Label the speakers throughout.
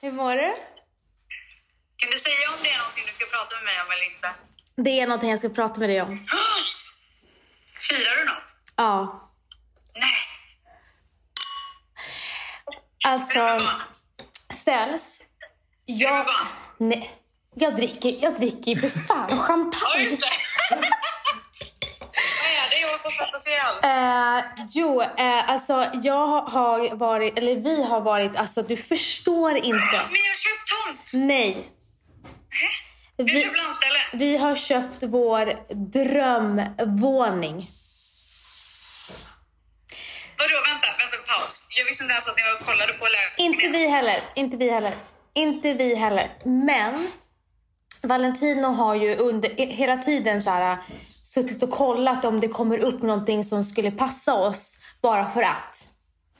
Speaker 1: Hur mår du?
Speaker 2: Kan du säga om det är någonting du ska prata med mig om eller inte?
Speaker 1: Det är någonting jag ska prata med dig om.
Speaker 2: Firar du något?
Speaker 1: Ja.
Speaker 2: Nej.
Speaker 1: Alltså, ställs. Jag... Nej. Jag dricker, jag dricker för fan champagne.
Speaker 2: just det. Vad är det? Jag får svettas ihjäl.
Speaker 1: Eh, jo, eh, alltså jag har varit, eller vi har varit, alltså du förstår inte.
Speaker 2: Men jag har köpt tomt.
Speaker 1: Nej.
Speaker 2: Du
Speaker 1: Vi,
Speaker 2: köpt landställe.
Speaker 1: vi har köpt vår drömvåning.
Speaker 2: Vadå, vänta, vänta, paus. Jag visste inte ens att ni var och kollade på lägenheten.
Speaker 1: Inte vi heller, inte vi heller. Inte vi heller. Men Valentino har ju under hela tiden så här, suttit och kollat om det kommer upp någonting som skulle passa oss bara för att.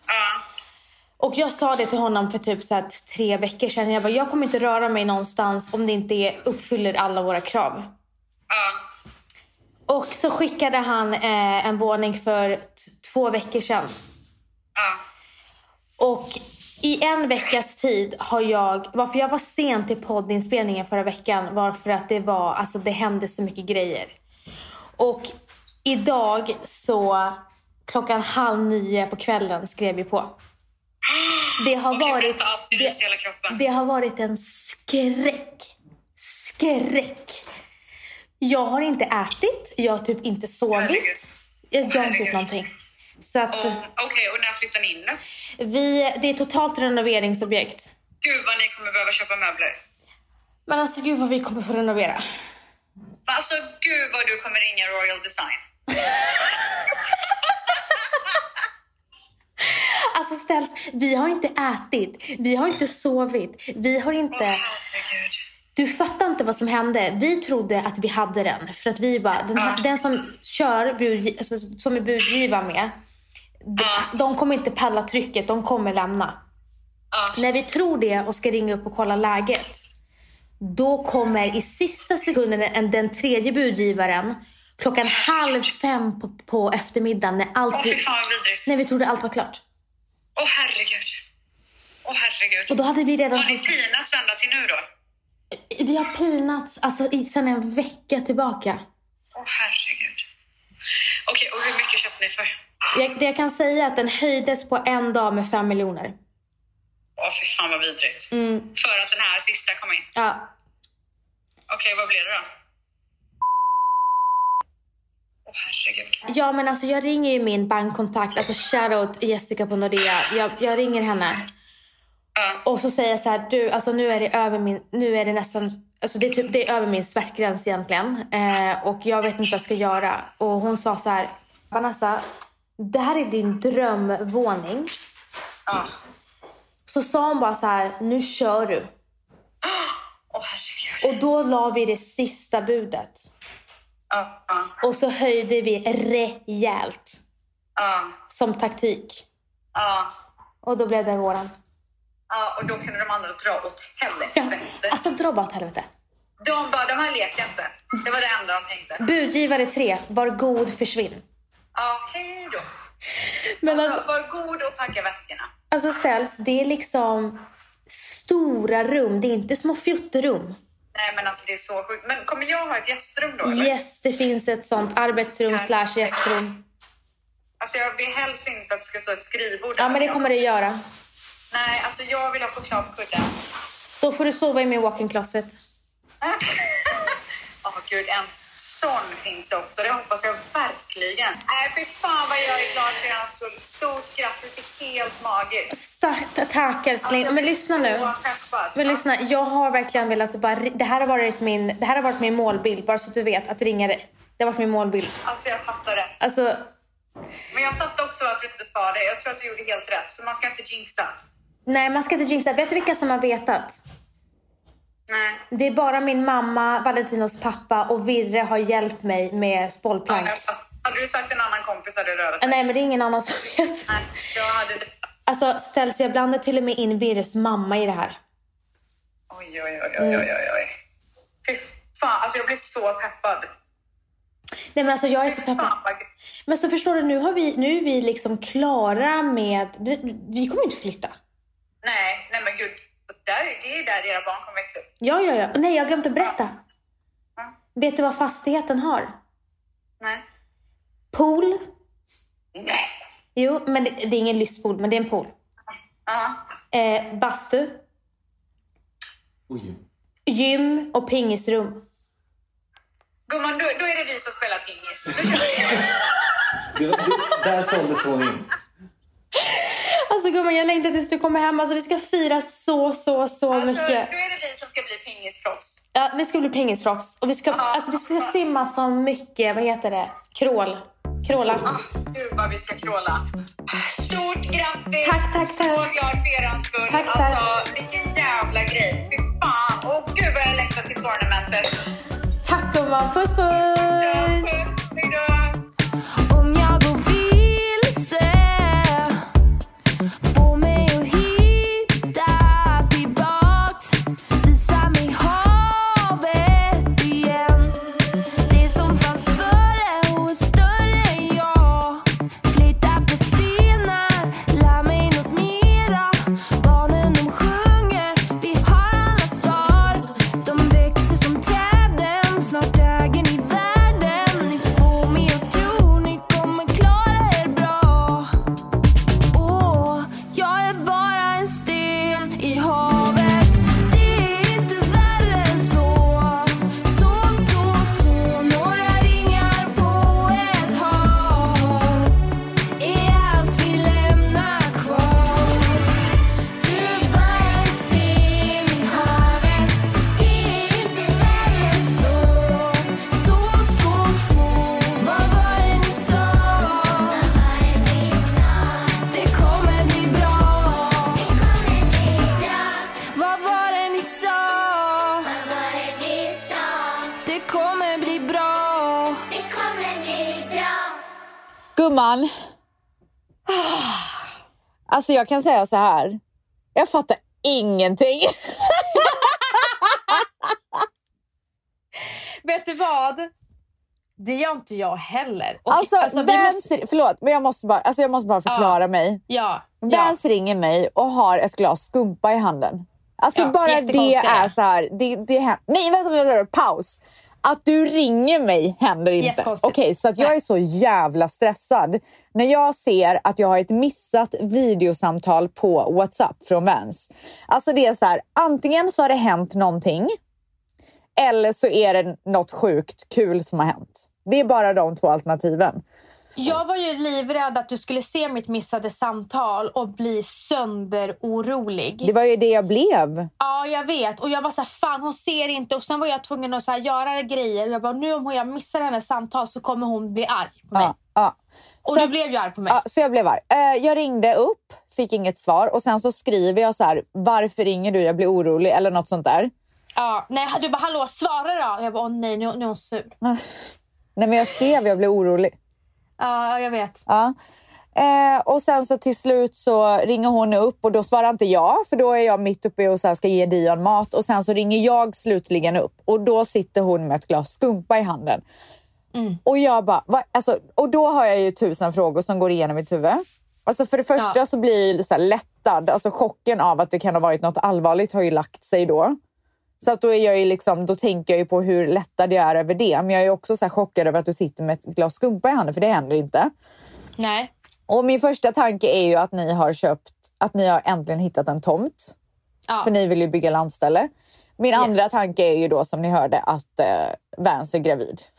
Speaker 2: Ja.
Speaker 1: Och jag sa det till honom för typ så här tre veckor sedan. Jag bara, jag kommer inte röra mig någonstans om det inte är, uppfyller alla våra krav.
Speaker 2: Ja.
Speaker 1: Och så skickade han eh, en våning för två veckor sedan.
Speaker 2: Ja.
Speaker 1: Och i en veckas tid har jag, varför jag var sen till poddinspelningen förra veckan var för att det var, alltså det hände så mycket grejer. Och idag så klockan halv nio på kvällen skrev vi på. Det har
Speaker 2: Okej,
Speaker 1: varit,
Speaker 2: det
Speaker 1: det, har varit en skräck. Skräck. Jag har inte ätit, jag har typ inte sovit. Jag, jag har inte gjort någonting. Så att
Speaker 2: Och- Okej, och när flyttar ni in
Speaker 1: vi, det är totalt renoveringsobjekt.
Speaker 2: Gud vad ni kommer behöva köpa möbler.
Speaker 1: Men alltså gud vad vi kommer få renovera.
Speaker 2: Alltså gud vad du kommer ringa Royal Design.
Speaker 1: Alltså ställs, vi har inte ätit, vi har inte sovit, vi har inte...
Speaker 2: herregud.
Speaker 1: Du fattar inte vad som hände. Vi trodde att vi hade den. För att vi bara, den,
Speaker 2: Ja.
Speaker 1: den som kör, budgi, alltså, som är budgiva med, de, de kommer inte palla trycket, de kommer lämna.
Speaker 2: Ja.
Speaker 1: När vi tror det och ska ringa upp och kolla läget, då kommer i sista sekunden en, den tredje budgivaren klockan halv fem på, på eftermiddagen när, allt vi, när vi trodde allt var klart.
Speaker 2: Åh herregud. Åh herregud.
Speaker 1: Och då hade vi redan...
Speaker 2: Har ni pinats ända till nu då?
Speaker 1: Vi har pinats alltså, i, sedan en vecka tillbaka.
Speaker 2: Åh herregud. Okej, och hur mycket köpte ni för?
Speaker 1: Jag, det jag kan säga är att den höjdes på en dag med fem miljoner.
Speaker 2: Åh fy fan vad vidrigt.
Speaker 1: Mm,
Speaker 2: För att den här sista kom in.
Speaker 1: ja.
Speaker 2: Okej, vad blev det då? Åh herregud.
Speaker 1: ja, men alltså jag ringer ju min bankkontakt, alltså shoutout Jessica på Nordea. Jag, jag ringer henne.
Speaker 2: Ja.
Speaker 1: Och så säger jag så här, du, alltså nu är det över min, nu är det nästan, alltså det är, typ, det är över min smärtgräns egentligen. Eh, och jag vet inte vad jag ska göra. Och hon sa så här, Vanessa, det här är din drömvåning.
Speaker 2: Ja.
Speaker 1: Så sa hon bara så här, nu kör du.
Speaker 2: Herregud.
Speaker 1: Och då la vi det sista budet.
Speaker 2: Ja. Ja.
Speaker 1: Och så höjde vi rejält.
Speaker 2: Ja.
Speaker 1: Som taktik. Och då blev det våran.
Speaker 2: Ja, och då kunde de andra dra åt
Speaker 1: Ja,
Speaker 2: helvete.
Speaker 1: alltså dra bara åt helvete.
Speaker 2: De bara, de här leker inte. Det var det enda de tänkte.
Speaker 1: Budgivare tre, var god försvinn.
Speaker 2: Ja, hej då.
Speaker 1: Men
Speaker 2: Alltså,
Speaker 1: alltså,
Speaker 2: var god och packa väskorna.
Speaker 1: alltså ställs, det är liksom stora rum. Det är inte små fjutterum.
Speaker 2: Nej, men alltså det är så sjukt. Men kommer jag ha ett gästrum då? Eller?
Speaker 1: Yes, det finns ett sånt arbetsrum slash gästrum.
Speaker 2: Alltså jag vill helst inte att det ska stå ett skrivbord där.
Speaker 1: Ja, men det kommer det göra.
Speaker 2: Nej, alltså jag vill ha choklad på kudden.
Speaker 1: Då får du sova i min walk-in closet.
Speaker 2: Åh gud, en sån finns det också. Det hoppas jag verkligen. Nej, fy fan vad jag är glad för er skull. Stort grattis, det är helt magiskt.
Speaker 1: Starkt, tack älskling.
Speaker 2: Alltså,
Speaker 1: Men lyssna nu.
Speaker 2: Peppad.
Speaker 1: Men lyssna, jag har verkligen velat bara... Det här har varit min, det här har varit min målbild, bara så att du vet. Att ringa dig. Det har varit min målbild.
Speaker 2: Alltså jag fattar det.
Speaker 1: Alltså,
Speaker 2: Men jag fattar också varför du inte sa det. Jag tror att du gjorde helt rätt. Så man ska inte jinxa.
Speaker 1: nej man ska inte jinxa. Vet du vilka som har vetat?
Speaker 2: Nej.
Speaker 1: Det är bara min mamma, Valentinos pappa och Virre har hjälpt mig med
Speaker 2: Ja,
Speaker 1: bollplank.
Speaker 2: fattar. Hade du sagt en annan kompis hade det rövat sig.
Speaker 1: Nej men det är ingen annan som vet.
Speaker 2: Nej, jag hade.
Speaker 1: Alltså ställs jag blandar till och med in Virres mamma i det här.
Speaker 2: Oj, oj, oj, oj, oj, oj. Fy fan, alltså jag blir så peppad.
Speaker 1: Nej men alltså jag är så peppad. Men så förstår du, nu, har vi, nu är vi liksom klara med... Vi, vi kommer inte flytta.
Speaker 2: Nej, nej men gud.
Speaker 3: Där, det är där era barn kommer växa upp.
Speaker 1: Ja, ja, ja. Nej, jag har glömt att berätta.
Speaker 3: Ja.
Speaker 1: Vet du vad fastigheten har?
Speaker 3: Nej.
Speaker 1: Pool.
Speaker 3: Nej.
Speaker 1: Jo, men det, det är ingen lystpool, men det är en pool.
Speaker 3: Ja.
Speaker 1: Eh, bastu,
Speaker 4: Oj.
Speaker 1: gym och pingisrum.
Speaker 3: Gumman, då, då är det vi som spelar pingis.
Speaker 4: Det, det, där såldes hon in.
Speaker 1: Alltså gumman, jag längtar tills du kommer hem. Alltså vi ska fira så, så, så
Speaker 3: Alltså, då
Speaker 1: mycket.
Speaker 3: är det vi som ska bli pingisproffs.
Speaker 1: Ja, vi ska bli pingisproffs. Och vi ska,
Speaker 3: Ja.
Speaker 1: alltså, vi ska simma så mycket, vad heter det? Krål. Kråla.
Speaker 3: Ah, gud vad vi ska kråla. Stort grattis!
Speaker 1: Tack, tack, tack.
Speaker 3: Så glad för er skull.
Speaker 1: Tack, tack.
Speaker 3: Alltså, vilken jävla grej. Fy fan. Åh gud vad jag längtar till tournamentet.
Speaker 1: Tack gumman, puss puss!
Speaker 3: Hej då!
Speaker 5: Alltså jag kan säga så här. Jag fattar ingenting.
Speaker 1: Vet du vad? Det gör inte jag heller. Och,
Speaker 5: Alltså,
Speaker 1: vi
Speaker 5: Vans,
Speaker 1: måste-
Speaker 5: förlåt, men jag måste bara, alltså jag måste bara förklara mig.
Speaker 1: Ja, ja.
Speaker 5: Vans ringer mig och har ett glas skumpa i handen. Alltså
Speaker 1: Ja,
Speaker 5: bara det är så här. Det, det händer. Nej, vänta, vänta, vänta, paus. Att du ringer mig händer inte. Okej,
Speaker 1: Jättekonstigt.
Speaker 5: så att jag är så jävla stressad. När jag ser att jag har ett missat videosamtal på WhatsApp från Vans. Alltså det är så här, antingen så har det hänt någonting eller så är det något sjukt kul som har hänt. Det är bara de två alternativen.
Speaker 1: Jag var ju livrädd att du skulle se mitt missade samtal och bli sönderorolig.
Speaker 5: Det var ju det jag blev.
Speaker 1: Ja, jag vet. Och jag var så här, fan hon ser inte. Och sen var jag tvungen att så här, göra grejer. Och jag bara, nu om jag missar hennes samtal så kommer hon bli arg på mig.
Speaker 5: Ja, ja.
Speaker 1: Och
Speaker 5: Så
Speaker 1: du
Speaker 5: att-
Speaker 1: blev ju arg på mig.
Speaker 5: Ja, så jag blev arg. Eh, jag ringde upp, fick inget svar och sen så skriver jag så här, varför ringer du? Jag blir orolig eller något sånt där.
Speaker 1: Ja, nej, du bara, hallå svara då. Jag bara, åh nej, nu, nu är hon sur.
Speaker 5: Nej men jag skrev, jag blev orolig.
Speaker 1: Ja, jag vet.
Speaker 5: Ja. Eh, och sen så till slut så ringer hon upp och då svarar inte jag för då är jag mitt uppe och så ska ge Dion mat och sen så ringer jag slutligen upp och då sitter hon med ett glas skumpa i handen. Och jag bara, va? Alltså, och då har jag ju tusen frågor som går igenom mitt huvud. Alltså för det första
Speaker 1: Ja.
Speaker 5: så blir jag så lättad, alltså chocken av att det kan ha varit något allvarligt har ju lagt sig då. Så att då, är jag ju liksom, då tänker jag ju på hur lättad jag är över det. Men jag är också så chockad över att du sitter med ett glas skumpa i handen, för det händer inte.
Speaker 1: Nej.
Speaker 5: Och min första tanke är ju att ni har köpt, att ni har äntligen hittat en tomt.
Speaker 1: Ja.
Speaker 5: För ni vill ju bygga landställe. Min
Speaker 1: Yes.
Speaker 5: andra tanke är ju då som ni hörde att eh, Vans är gravid.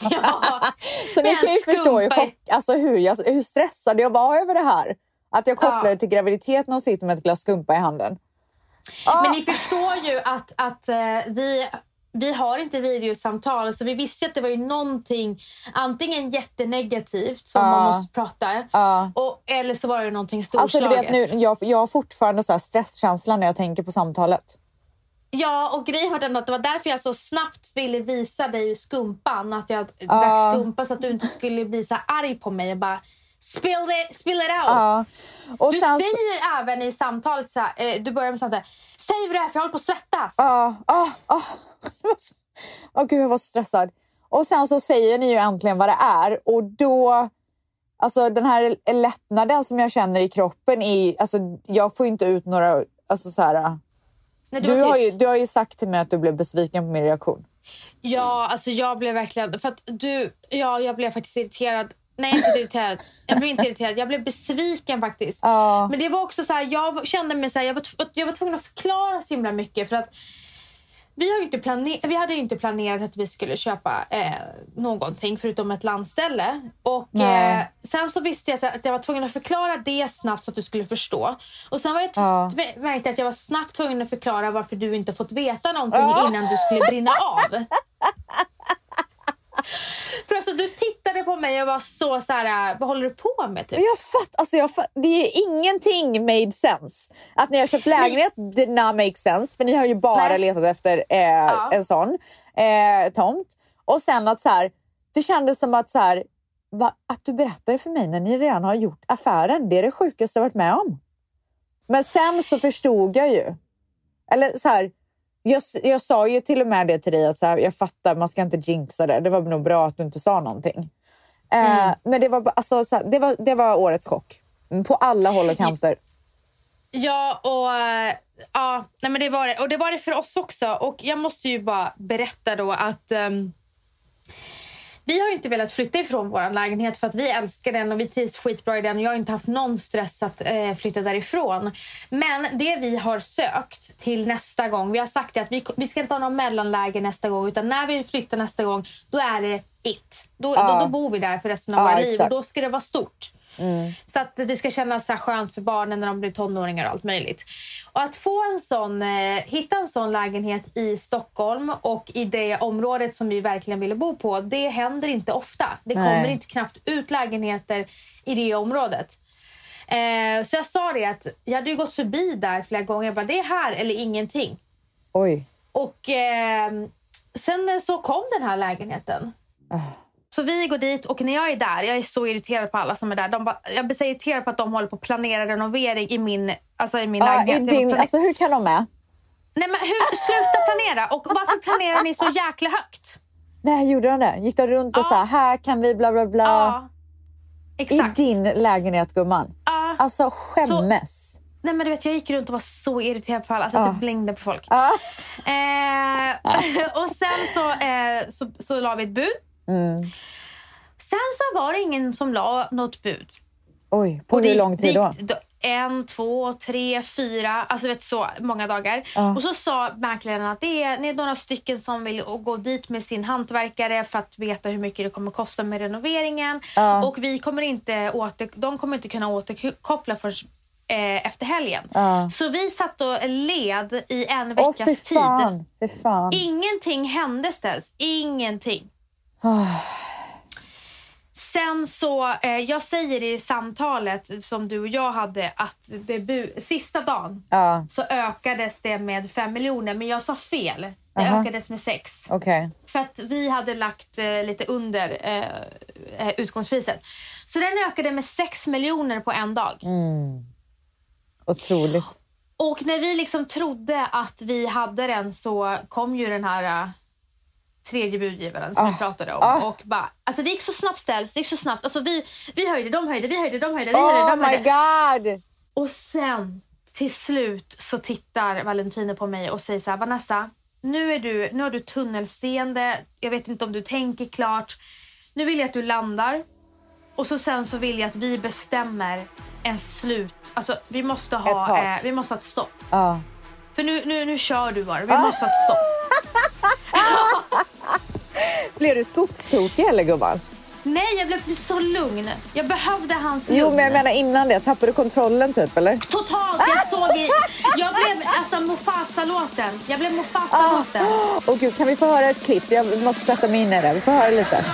Speaker 1: Ja.
Speaker 5: Så ni kan ju förstå hur, alltså hur, jag, hur stressad jag var över det här. Att jag kopplade
Speaker 1: Ja.
Speaker 5: till graviditeten och sitter med ett glas skumpa i handen. Ah,
Speaker 1: Men ni förstår ju att, att eh, vi, vi har inte videosamtal. Så vi visste att det var ju någonting antingen jättenegativt som
Speaker 5: Ja.
Speaker 1: man måste prata.
Speaker 5: ja.
Speaker 1: Och, eller så var det någonting
Speaker 5: Alltså du
Speaker 1: storslaget.
Speaker 5: vet nu, jag, jag har fortfarande så här stresskänsla när jag tänker på samtalet.
Speaker 1: Ja, och grejen var den att det var därför jag så snabbt ville visa dig skumpan. Att jag
Speaker 5: Ja.
Speaker 1: drack skumpa så att du inte skulle bli så arg på mig och bara spill it, spill it out.
Speaker 5: Ja. Och
Speaker 1: Du
Speaker 5: sen
Speaker 1: säger även i samtalet, så här, eh, du börjar med samtalet, säg vad det är för jag håller på att svettas.
Speaker 5: Ja, ja, ja. Åh gud, jag var stressad. Och sen så säger ni ju äntligen vad det är och då... Alltså den här lättnaden som jag känner i kroppen är... Alltså, jag får inte ut några... Alltså så här,
Speaker 1: Nej,
Speaker 5: Du har, ju, du har ju sagt till mig att du blev besviken på min reaktion.
Speaker 1: Ja, alltså jag blev verkligen... För att du... Ja, jag blev faktiskt irriterad. Nej, inte irriterad. Jag blev inte irriterad. Jag blev besviken faktiskt.
Speaker 5: Ja.
Speaker 1: Men det var också så här, jag kände mig så här, jag var, jag var tvungen att förklara så himla mycket för att vi, har inte vi hade ju inte planerat att vi skulle köpa eh, någonting förutom ett landställe. Och eh, sen så visste jag så att jag var tvungen att förklara det snabbt så att du skulle förstå. Och sen var jag
Speaker 5: Ja.
Speaker 1: märkte att jag var snabbt tvungen att förklara varför du inte fått veta någonting
Speaker 5: Ja.
Speaker 1: innan du skulle brinna av. För alltså du tittade på mig och var så så här, vad håller du på med? Typ?
Speaker 5: Jag fatt, alltså jag fatt, det är ingenting made sense. Att ni har köpt lägenhet did not make sense. För ni har ju bara
Speaker 1: Nej.
Speaker 5: letat efter eh, en sån eh, tomt. Och sen att så här, det kändes som att så här, va, att du berättade för mig när ni redan har gjort affären. Det är det sjukaste jag varit med om. Men sen så förstod jag ju. Eller så här, jag, jag sa ju till och med det till dig att så här, jag fattar, man ska inte jinxa det. Det var nog bra att du inte sa någonting. Eh, men det var, alltså, så här, det, var, det var årets chock. Mm, På alla håll och kanter.
Speaker 1: Ja, och eh, ja, nej men det var det. Och det var det för oss också. Och jag måste ju bara berätta då att ehm, vi har inte velat flytta ifrån vår lägenhet för att vi älskar den och vi trivs skitbra i den. Jag har inte haft någon stress att eh, flytta därifrån. Men det vi har sökt till nästa gång, vi har sagt att vi, vi ska inte ha någon mellanläge nästa gång utan när vi flyttar nästa gång, då är det it. Då,
Speaker 5: Ja.
Speaker 1: då, då bor vi där för resten av
Speaker 5: Ja,
Speaker 1: våra liv
Speaker 5: exakt.
Speaker 1: och då ska det vara stort. Så att det ska kännas så skönt för barnen när de blir tonåringar och allt möjligt. Och att få en sån, eh, hitta en sån lägenhet i Stockholm och i det området som vi verkligen ville bo på, det händer inte ofta. Det
Speaker 5: Nej.
Speaker 1: kommer inte knappt ut lägenheter i det området. Eh, så jag sa det att jag hade gått förbi där flera gånger. Jag bara, det är här eller ingenting.
Speaker 5: Oj.
Speaker 1: Och eh, sen så kom den här lägenheten.
Speaker 5: Ah.
Speaker 1: Så vi går dit och när jag är där, jag är så irriterad på alla som är där. De bara, jag blir så irriterad på att de håller på att planera renovering i min, alltså i min
Speaker 5: Ja,
Speaker 1: lägenhet.
Speaker 5: i din, alltså, hur kan de med?
Speaker 1: Nej men hur, sluta planera! Och varför planerar ni så jäkla högt?
Speaker 5: Nej, gjorde de det? Gick de runt och
Speaker 1: Ja.
Speaker 5: sa här kan vi bla bla bla?
Speaker 1: Ja.
Speaker 5: I
Speaker 1: Exakt.
Speaker 5: din lägenhet gumman.
Speaker 1: Ja.
Speaker 5: Alltså skämmes.
Speaker 1: Nej men du vet jag gick runt och var så irriterad på alla. Alltså jag
Speaker 5: Ja.
Speaker 1: typ blängde på folk.
Speaker 5: Ja.
Speaker 1: Eh, och sen så, eh, så, så la vi ett bud.
Speaker 5: Mm.
Speaker 1: Sen så var det ingen som la något bud.
Speaker 5: Oj, på
Speaker 1: Och
Speaker 5: hur
Speaker 1: det-
Speaker 5: lång tid då?
Speaker 1: det- En, två, tre, fyra, alltså vet så många dagar.
Speaker 5: Ja.
Speaker 1: Och så sa mäklaren att det är, det är några stycken som vill gå dit med sin hantverkare för att veta hur mycket det kommer kosta med renoveringen.
Speaker 5: Ja.
Speaker 1: Och vi kommer inte åter, de kommer inte kunna återkoppla för eh, efter helgen.
Speaker 5: Ja.
Speaker 1: Så vi satt och led i en veckas
Speaker 5: fy
Speaker 1: tid.
Speaker 5: fan. Fy fan.
Speaker 1: Ingenting hände ställs. Ingenting.
Speaker 5: Ah.
Speaker 1: Sen så, eh, jag säger i samtalet som du och jag hade att det sista dagen
Speaker 5: Ja,
Speaker 1: så ökades det med 5 miljoner men jag sa fel. Det
Speaker 5: Aha.
Speaker 1: ökades med 6.
Speaker 5: okej.
Speaker 1: För att vi hade lagt eh, lite under eh, eh, utgångspriset. Så den ökade med 6 miljoner på en dag.
Speaker 5: Mm. Otroligt.
Speaker 1: Och när vi liksom trodde att vi hade den så kom ju den här uh, tredje budgivaren som
Speaker 5: Ah.
Speaker 1: vi pratade om.
Speaker 5: Ah.
Speaker 1: Och bara, alltså det gick så snabbt ställs, det gick så snabbt. Alltså vi, vi höjde, de höjde, vi höjde, de höjde, vi höjde,
Speaker 5: Oh
Speaker 1: de
Speaker 5: my
Speaker 1: höjde.
Speaker 5: god!
Speaker 1: Och sen till slut så tittar Valentino på mig och säger så här, Vanessa, nu, är du, nu har du tunnelseende, jag vet inte om du tänker klart. Nu vill jag att du landar och så sen så vill jag att vi bestämmer en slut. Alltså vi måste ha, eh, vi måste ha ett stopp.
Speaker 5: Ja.
Speaker 1: För nu, nu, nu kör du bara, vi
Speaker 5: Ah.
Speaker 1: måste ha ett stopp.
Speaker 5: Blev du skogstokig eller gumman?
Speaker 1: Nej, jag blev så lugn. Jag behövde hans lugn.
Speaker 5: Jo, men jag menar innan det. Tappade du kontrollen typ eller?
Speaker 1: Totalt, jag såg i... Jag blev alltså Mufasa-låten. Jag blev Mufasa-låten.
Speaker 5: Åh gud, kan vi få höra ett klipp? Jag måste sätta mig in i det. Vi får höra lite.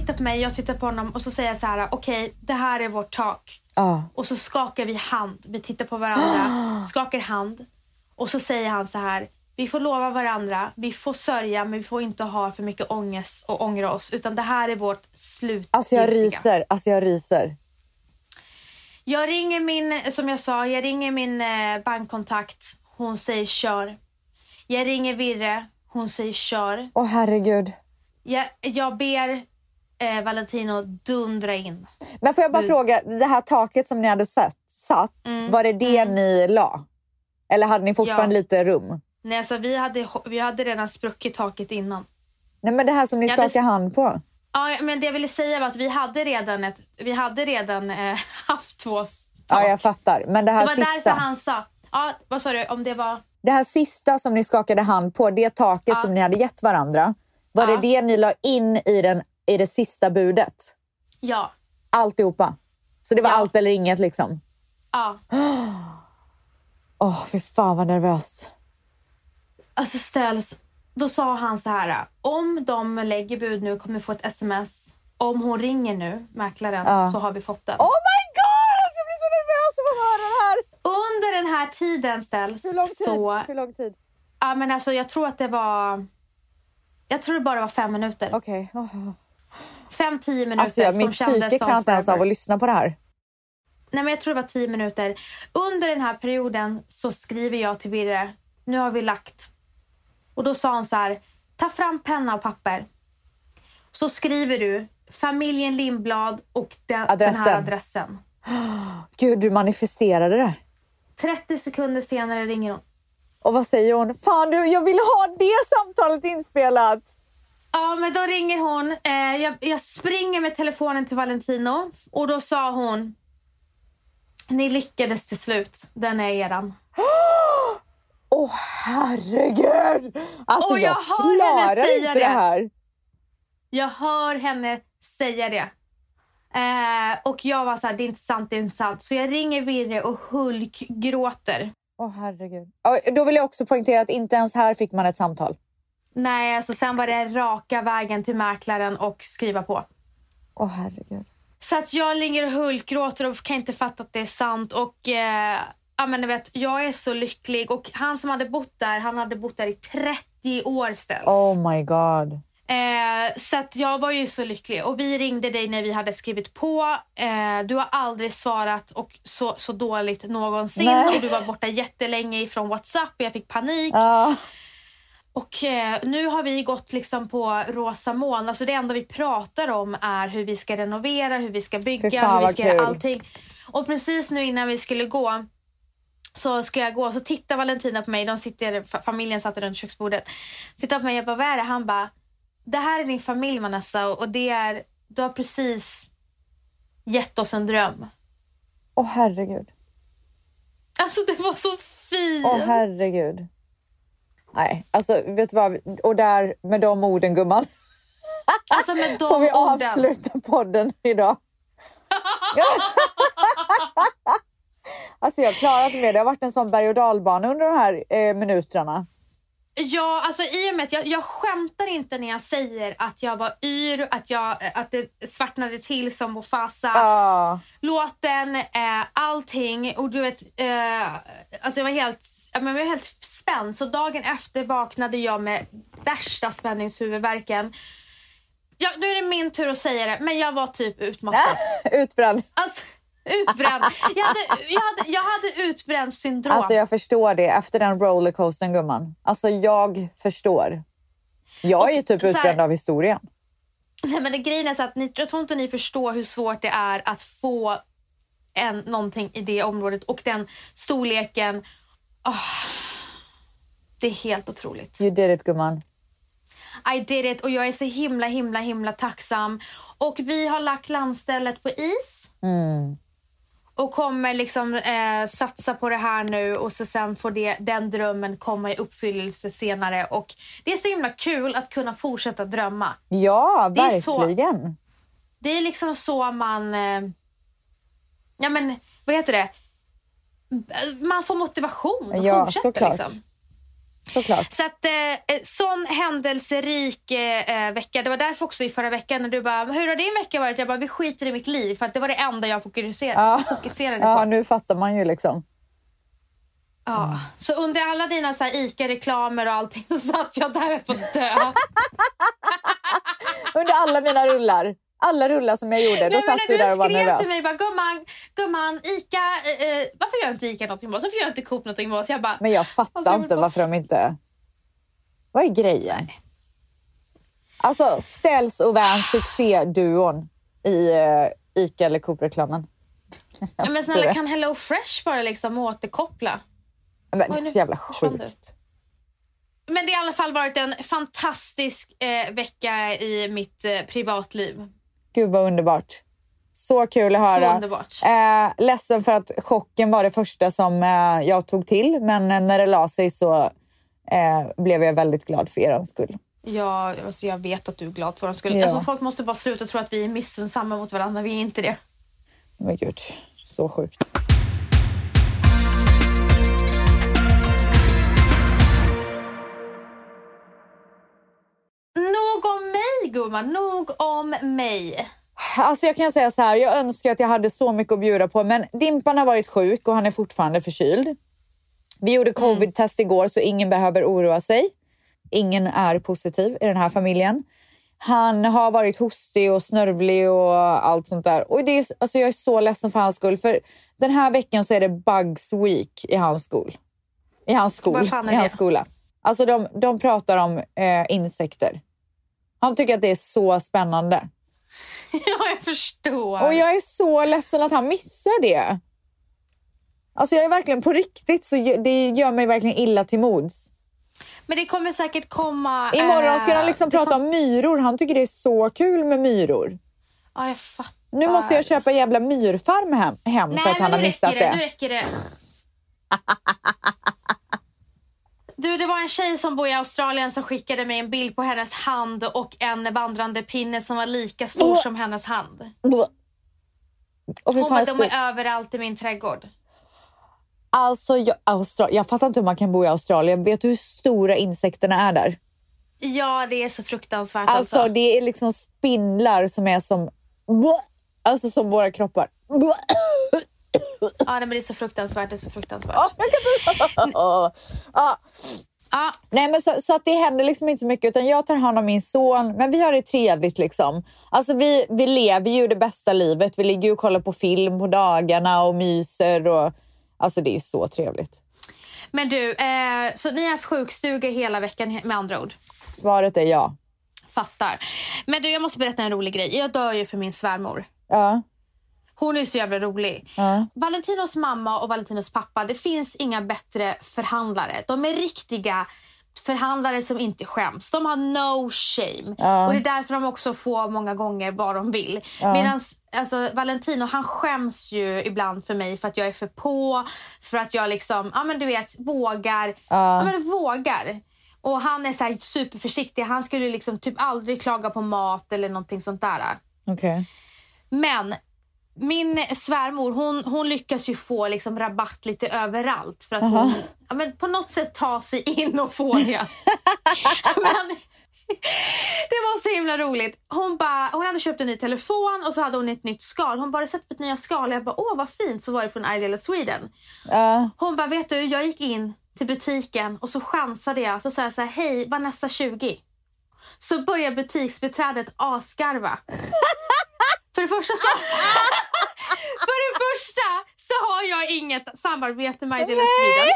Speaker 1: Tittar på mig, jag tittar på honom och så säger jag så här: okej, det här är vårt tak.
Speaker 5: Ja.
Speaker 1: Och så skakar vi hand. Vi tittar på varandra, skakar hand. Och så säger han så här. Vi får lova varandra, vi får sörja men vi får inte ha för mycket ångest och ångra oss. Utan det här är vårt slut.
Speaker 5: Alltså jag ryser. Alltså jag ryser.
Speaker 1: Jag ringer min, som jag sa, jag ringer min eh, bankkontakt. Hon säger kör. Jag ringer Virre. Hon säger kör.
Speaker 5: Åh herregud.
Speaker 1: Jag, jag ber eh, Valentino dundra in.
Speaker 5: Men får jag bara
Speaker 1: Mm.
Speaker 5: fråga, det här taket som ni hade satt, satt
Speaker 1: Mm.
Speaker 5: var det det
Speaker 1: Mm.
Speaker 5: ni la? Eller hade ni fortfarande
Speaker 1: Ja.
Speaker 5: lite rum?
Speaker 1: Nej, alltså, vi, hade, vi hade redan spruckit taket innan.
Speaker 5: Nej men det här som ni
Speaker 1: hade-
Speaker 5: skakar hand på.
Speaker 1: Ja, men det jag ville säga var att vi hade redan, ett, vi hade redan eh, haft två tak.
Speaker 5: Ja jag fattar. Men det här
Speaker 1: det var
Speaker 5: sista.
Speaker 1: därför han sa... Ja, vad sa du? Om det var...
Speaker 5: Det här sista som ni skakade hand på, det taket
Speaker 1: Ja.
Speaker 5: som ni hade gett varandra. Var
Speaker 1: Ja.
Speaker 5: det det ni la in i, den, i det sista budet.
Speaker 1: Ja.
Speaker 5: Alltihopa. Så det var
Speaker 1: ja.
Speaker 5: allt eller inget liksom?
Speaker 1: Ja.
Speaker 5: Åh, oh, fy fan vad nervöst.
Speaker 1: Alltså ställs... Då sa han så här. Om de lägger bud nu kommer vi få ett sms. Om hon ringer nu, mäklaren,
Speaker 5: ja.
Speaker 1: så har vi fått den.
Speaker 5: Oh my god! Alltså, jag blir så nervös av att höra det här.
Speaker 1: Under den här tiden ställs
Speaker 5: Hur lång tid?
Speaker 1: så...
Speaker 5: Hur lång tid?
Speaker 1: Ja, men alltså, jag tror att det var... Jag tror det bara var fem minuter.
Speaker 5: Okej. Okay.
Speaker 1: Oh. 5-10 minuter
Speaker 5: alltså, jag, mitt psyke klarar inte ens av att lyssna på det här.
Speaker 1: Nej, men jag tror det var tio minuter. Under den här perioden så skriver jag till Birre, nu har vi lagt. Och då sa hon så här, ta fram penna och papper. Så skriver du familjen Lindblad och den, den här adressen.
Speaker 5: Gud, du manifesterade det.
Speaker 1: 30 sekunder senare ringer hon.
Speaker 5: Och vad säger hon? Fan du, jag vill ha det samtalet inspelat!
Speaker 1: Ja, men då ringer hon. Eh, jag, jag springer med telefonen till Valentino och då sa hon, ni lyckades till slut. Den är eran.
Speaker 5: Åh herregud! Alltså
Speaker 1: Och jag
Speaker 5: jag, klarar
Speaker 1: säga
Speaker 5: inte
Speaker 1: det.
Speaker 5: det här.
Speaker 1: Jag hör henne säga det. Eh, och jag var så här, det är inte sant, det är inte sant. Så jag ringer Virre och Hulk gråter.
Speaker 5: Åh herregud. Ja, Då vill jag också poängtera att inte ens här fick man ett samtal.
Speaker 1: Nej, alltså sen var det raka vägen till mäklaren och skriva på.
Speaker 5: Åh herregud.
Speaker 1: Så att jag ligger och hulkgråter och kan inte fatta att det är sant. Och eh, ja, men du vet, jag är så lycklig. Och han som hade bott där, han hade bott där i 30 år ställs.
Speaker 5: Oh my god.
Speaker 1: Eh, så att jag var ju så lycklig. Och vi ringde dig när vi hade skrivit på. Eh, du har aldrig svarat och så, så dåligt någonsin.
Speaker 5: Nej.
Speaker 1: Och du var borta jättelänge ifrån WhatsApp och jag fick panik.
Speaker 5: Ja.
Speaker 1: Och eh, nu har vi gått liksom på rosa moln. Alltså det enda vi pratar om är hur vi ska renovera, hur vi ska bygga,
Speaker 5: fan,
Speaker 1: hur vi ska göra allting. Och precis nu innan vi skulle gå så ska jag gå så tittar Valentina på mig. De sitter, fa- familjen satt runt köksbordet. Tittar på mig och jag bara, vad är det? Han bara, det här är din familj Vanessa och det är, du har precis gett oss en dröm.
Speaker 5: Åh herregud.
Speaker 1: Alltså det var så fint.
Speaker 5: Åh herregud. Nej, alltså vet du vad? Och där med de orden gumman
Speaker 1: alltså med de
Speaker 5: får vi
Speaker 1: orden.
Speaker 5: avsluta podden idag. alltså jag klarar inte mer. Det har varit en sån berg och dalbana under de här eh, minuterna.
Speaker 1: Ja, alltså i och med att jag, jag skämtar inte när jag säger att jag var yr, att, jag, att det svartnade till som Mufasa.
Speaker 5: Ja.
Speaker 1: Låten, eh, allting. Och du vet, eh, alltså jag var helt, men jag var helt spänd. Så dagen efter vaknade jag med värsta spänningshuvudvärken. Ja, nu är det min tur att säga det, men jag var typ utmattad.
Speaker 5: Utbränd.
Speaker 1: Alltså, utbränd. Jag hade, jag, hade, jag hade utbränd syndrom.
Speaker 5: Alltså jag förstår det efter den rollercoastern gumman. Alltså jag förstår. Jag är ju typ
Speaker 1: så här-
Speaker 5: utbränd av historien.
Speaker 1: Nej, men det grejen är så att ni, jag tror inte ni förstår hur svårt det är att få en, någonting i det området och den storleken. Ah, det är helt otroligt.
Speaker 5: You did it gumman.
Speaker 1: I did it och jag är så himla himla himla tacksam. Och vi har lagt landstället på is.
Speaker 5: Mm.
Speaker 1: Och kommer liksom eh, satsa på det här nu och så sen får det, den drömmen komma i uppfyllelse senare. Och det är så himla kul att kunna fortsätta drömma.
Speaker 5: Ja,
Speaker 1: Det är så-. Det är liksom så man... Eh, ja men, vad heter det? Man får motivation att
Speaker 5: Ja,
Speaker 1: fortsätta.
Speaker 5: såklart.
Speaker 1: Liksom.
Speaker 5: Såklart.
Speaker 1: Så att, eh, eh, sån händelserik eh, eh, vecka. Det var därför också i förra veckan när du bara, hur har din vecka varit? Jag bara, vi skiter i mitt liv. För att det var det enda jag fokuserade,
Speaker 5: Ja.
Speaker 1: fokuserade
Speaker 5: Ja,
Speaker 1: på.
Speaker 5: nu fattar man ju liksom.
Speaker 1: Ja. Så under alla dina så ICA-reklamer och allting så satt jag där och dö.
Speaker 5: Under alla mina rullar. Alla rullar som jag gjorde. Då
Speaker 1: Nej,
Speaker 5: satt du där och var
Speaker 1: skrev till
Speaker 5: nervös.
Speaker 1: mig bara gumman, gumman, Ica, eh, eh, varför gör inte Ica någonting med oss? Varför gör inte Coop någonting med oss? Jag bara,
Speaker 5: Men jag fattar
Speaker 1: Alltså, jag
Speaker 5: inte varför de inte... Vad är grejen? Alltså, Ställs och Vans succéduon i uh, Ica eller Coop-reklamen.
Speaker 1: Nej, men snälla kan Hello Fresh bara liksom återkoppla?
Speaker 5: Men det är så jävla
Speaker 1: du.
Speaker 5: sjukt.
Speaker 1: Men det har i alla fall varit en fantastisk eh, vecka i mitt eh, privatliv.
Speaker 5: Gud vad underbart. Så kul att
Speaker 1: Så
Speaker 5: höra.
Speaker 1: underbart.
Speaker 5: Eh, ledsen för att chocken var det första som eh, jag tog till. Men eh, när det la sig så eh, blev jag väldigt glad för er skull.
Speaker 1: Ja, alltså jag vet att du är glad för vår skull.
Speaker 5: Ja.
Speaker 1: Alltså, folk måste bara sluta tro att vi är missunnsamma mot varandra. Vi är inte det.
Speaker 5: Men gud, så sjukt.
Speaker 1: Mig gumman, nog om mig.
Speaker 5: Alltså jag kan säga så här, jag önskar att jag hade så mycket att bjuda på, men Dimpan har varit sjuk och han är fortfarande förkyld. Vi gjorde covid-test igår så ingen behöver oroa sig. Ingen är positiv i den här familjen. Han har varit hostig och snörvlig och allt sånt där. Och det är, alltså jag är så ledsen för hans skull. För den här veckan så är det Bugs Week i hans skol. I hans skol.
Speaker 1: Vad fan är
Speaker 5: I hans
Speaker 1: det?
Speaker 5: skola. Alltså de, de pratar om eh, insekter. Han tycker att det är så spännande.
Speaker 1: ja, jag förstår.
Speaker 5: Och jag är så ledsen att han missar det. Alltså jag är verkligen på riktigt så det gör mig verkligen illa till mods.
Speaker 1: Men det kommer säkert komma...
Speaker 5: Imorgon ska
Speaker 1: eh,
Speaker 5: han liksom
Speaker 1: det
Speaker 5: prata
Speaker 1: kom-
Speaker 5: om myror. Han tycker det är så kul med myror.
Speaker 1: Ja, jag fattar.
Speaker 5: Nu måste jag köpa jävla myrfarm hem, hem
Speaker 1: Nej,
Speaker 5: för att han har missat
Speaker 1: räcker det.
Speaker 5: det.
Speaker 1: Nu räcker det. Du, det var en tjej som bor i Australien som skickade mig en bild på hennes hand och en vandrande pinne som var lika stor som hennes hand.
Speaker 5: Och
Speaker 1: Hon bara, de är överallt i min trädgård.
Speaker 5: Alltså, jag, Austra- jag fattar inte hur man kan bo i Australien. Vet du hur stora insekterna är där?
Speaker 1: Ja, det är så fruktansvärt
Speaker 5: Alltså,
Speaker 1: alltså.
Speaker 5: det är liksom spindlar som är som... Alltså som våra kroppar.
Speaker 1: Ja, men det är så fruktansvärt. Det är så fruktansvärt.
Speaker 5: Ja. Ja, Nej, men så, så att det händer liksom inte så mycket. Utan jag tar hand om min son, men vi har det trevligt. liksom. Alltså vi, vi lever ju det bästa livet. Vi ligger ju och kollar på film på dagarna och myser. Och, alltså det är så trevligt.
Speaker 1: men du, eh, så ni har haft sjukstuga hela veckan med andra ord?
Speaker 5: Svaret är ja.
Speaker 1: Fattar. Men du, jag måste berätta en rolig grej. Jag dör ju för min svärmor.
Speaker 5: Ja.
Speaker 1: Hon är så jävla rolig.
Speaker 5: Ja.
Speaker 1: Valentinos mamma och Valentinos pappa, det finns inga bättre förhandlare. De är riktiga förhandlare som inte skäms. De har no shame.
Speaker 5: Ja.
Speaker 1: Och Det är därför de också får många gånger vad de vill. Medan alltså, Valentino han skäms ju ibland för mig för att jag är för på. För att jag liksom, ja men du vet, vågar. Ja. men vågar. Och han är så här superförsiktig. Han skulle liksom typ aldrig klaga på mat eller någonting sånt där.
Speaker 5: Okej.
Speaker 1: Men min svärmor hon, hon lyckas ju få liksom rabatt lite överallt för att hon ja, men på något sätt ta sig in och få det. men, det var så himla roligt. Hon, bara, hon hade köpt en ny telefon och så hade hon ett nytt skal. Hon bara, "Har du sett mitt nya skal? Jag bara, åh vad fint. Så var det från Ideal Sweden.
Speaker 5: Ja.
Speaker 1: Hon bara, vet du, jag gick in till butiken och så chansade jag. Så sa jag så här, hej Vanessa 20. Så börjar butiksbeträdet asgarva. För det första så... för det första så har jag inget samarbete med Ideal Sweden.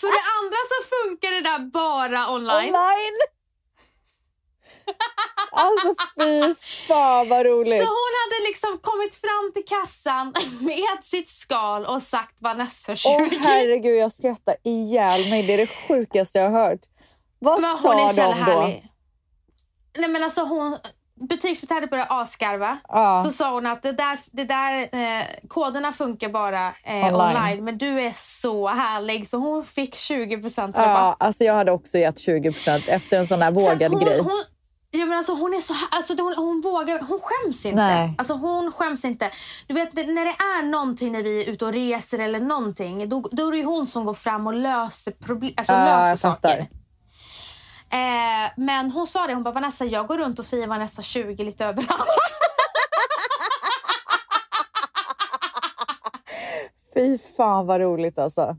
Speaker 1: För det andra så funkar det där bara online.
Speaker 5: Online! Alltså fy fan vad roligt.
Speaker 1: Så hon hade liksom kommit fram till kassan med sitt skal och sagt Vanessa 20.
Speaker 5: Åh herregud, jag skrattar ihjäl mig. Det är det sjukaste jag har hört. Vad
Speaker 1: Men
Speaker 5: sa
Speaker 1: hon är så
Speaker 5: de då?
Speaker 1: härlig. Nej men alltså hon, butiksbiträdet började asgarva.
Speaker 5: Ja.
Speaker 1: Så sa hon att det där, det där eh, koderna funkar bara eh,
Speaker 5: Online.
Speaker 1: online. Men du är så härlig. Så hon fick 20% rabatt.
Speaker 5: Ja, alltså jag hade också gett 20% efter en sån här
Speaker 1: Så
Speaker 5: vågad
Speaker 1: hon,
Speaker 5: grej.
Speaker 1: Hon, ja, men alltså hon är så alltså hon, hon vågar, hon skäms inte.
Speaker 5: Nej.
Speaker 1: Alltså hon skäms inte. Du vet när det är någonting när vi är ute och reser eller någonting. Då, då är det ju hon som går fram och löser, problem, alltså
Speaker 5: Ja,
Speaker 1: löser
Speaker 5: jag fattar.
Speaker 1: Men hon sa det, hon bara Vanessa jag går runt och säger Vanessa 20 lite överallt.
Speaker 5: Fy fan vad roligt alltså.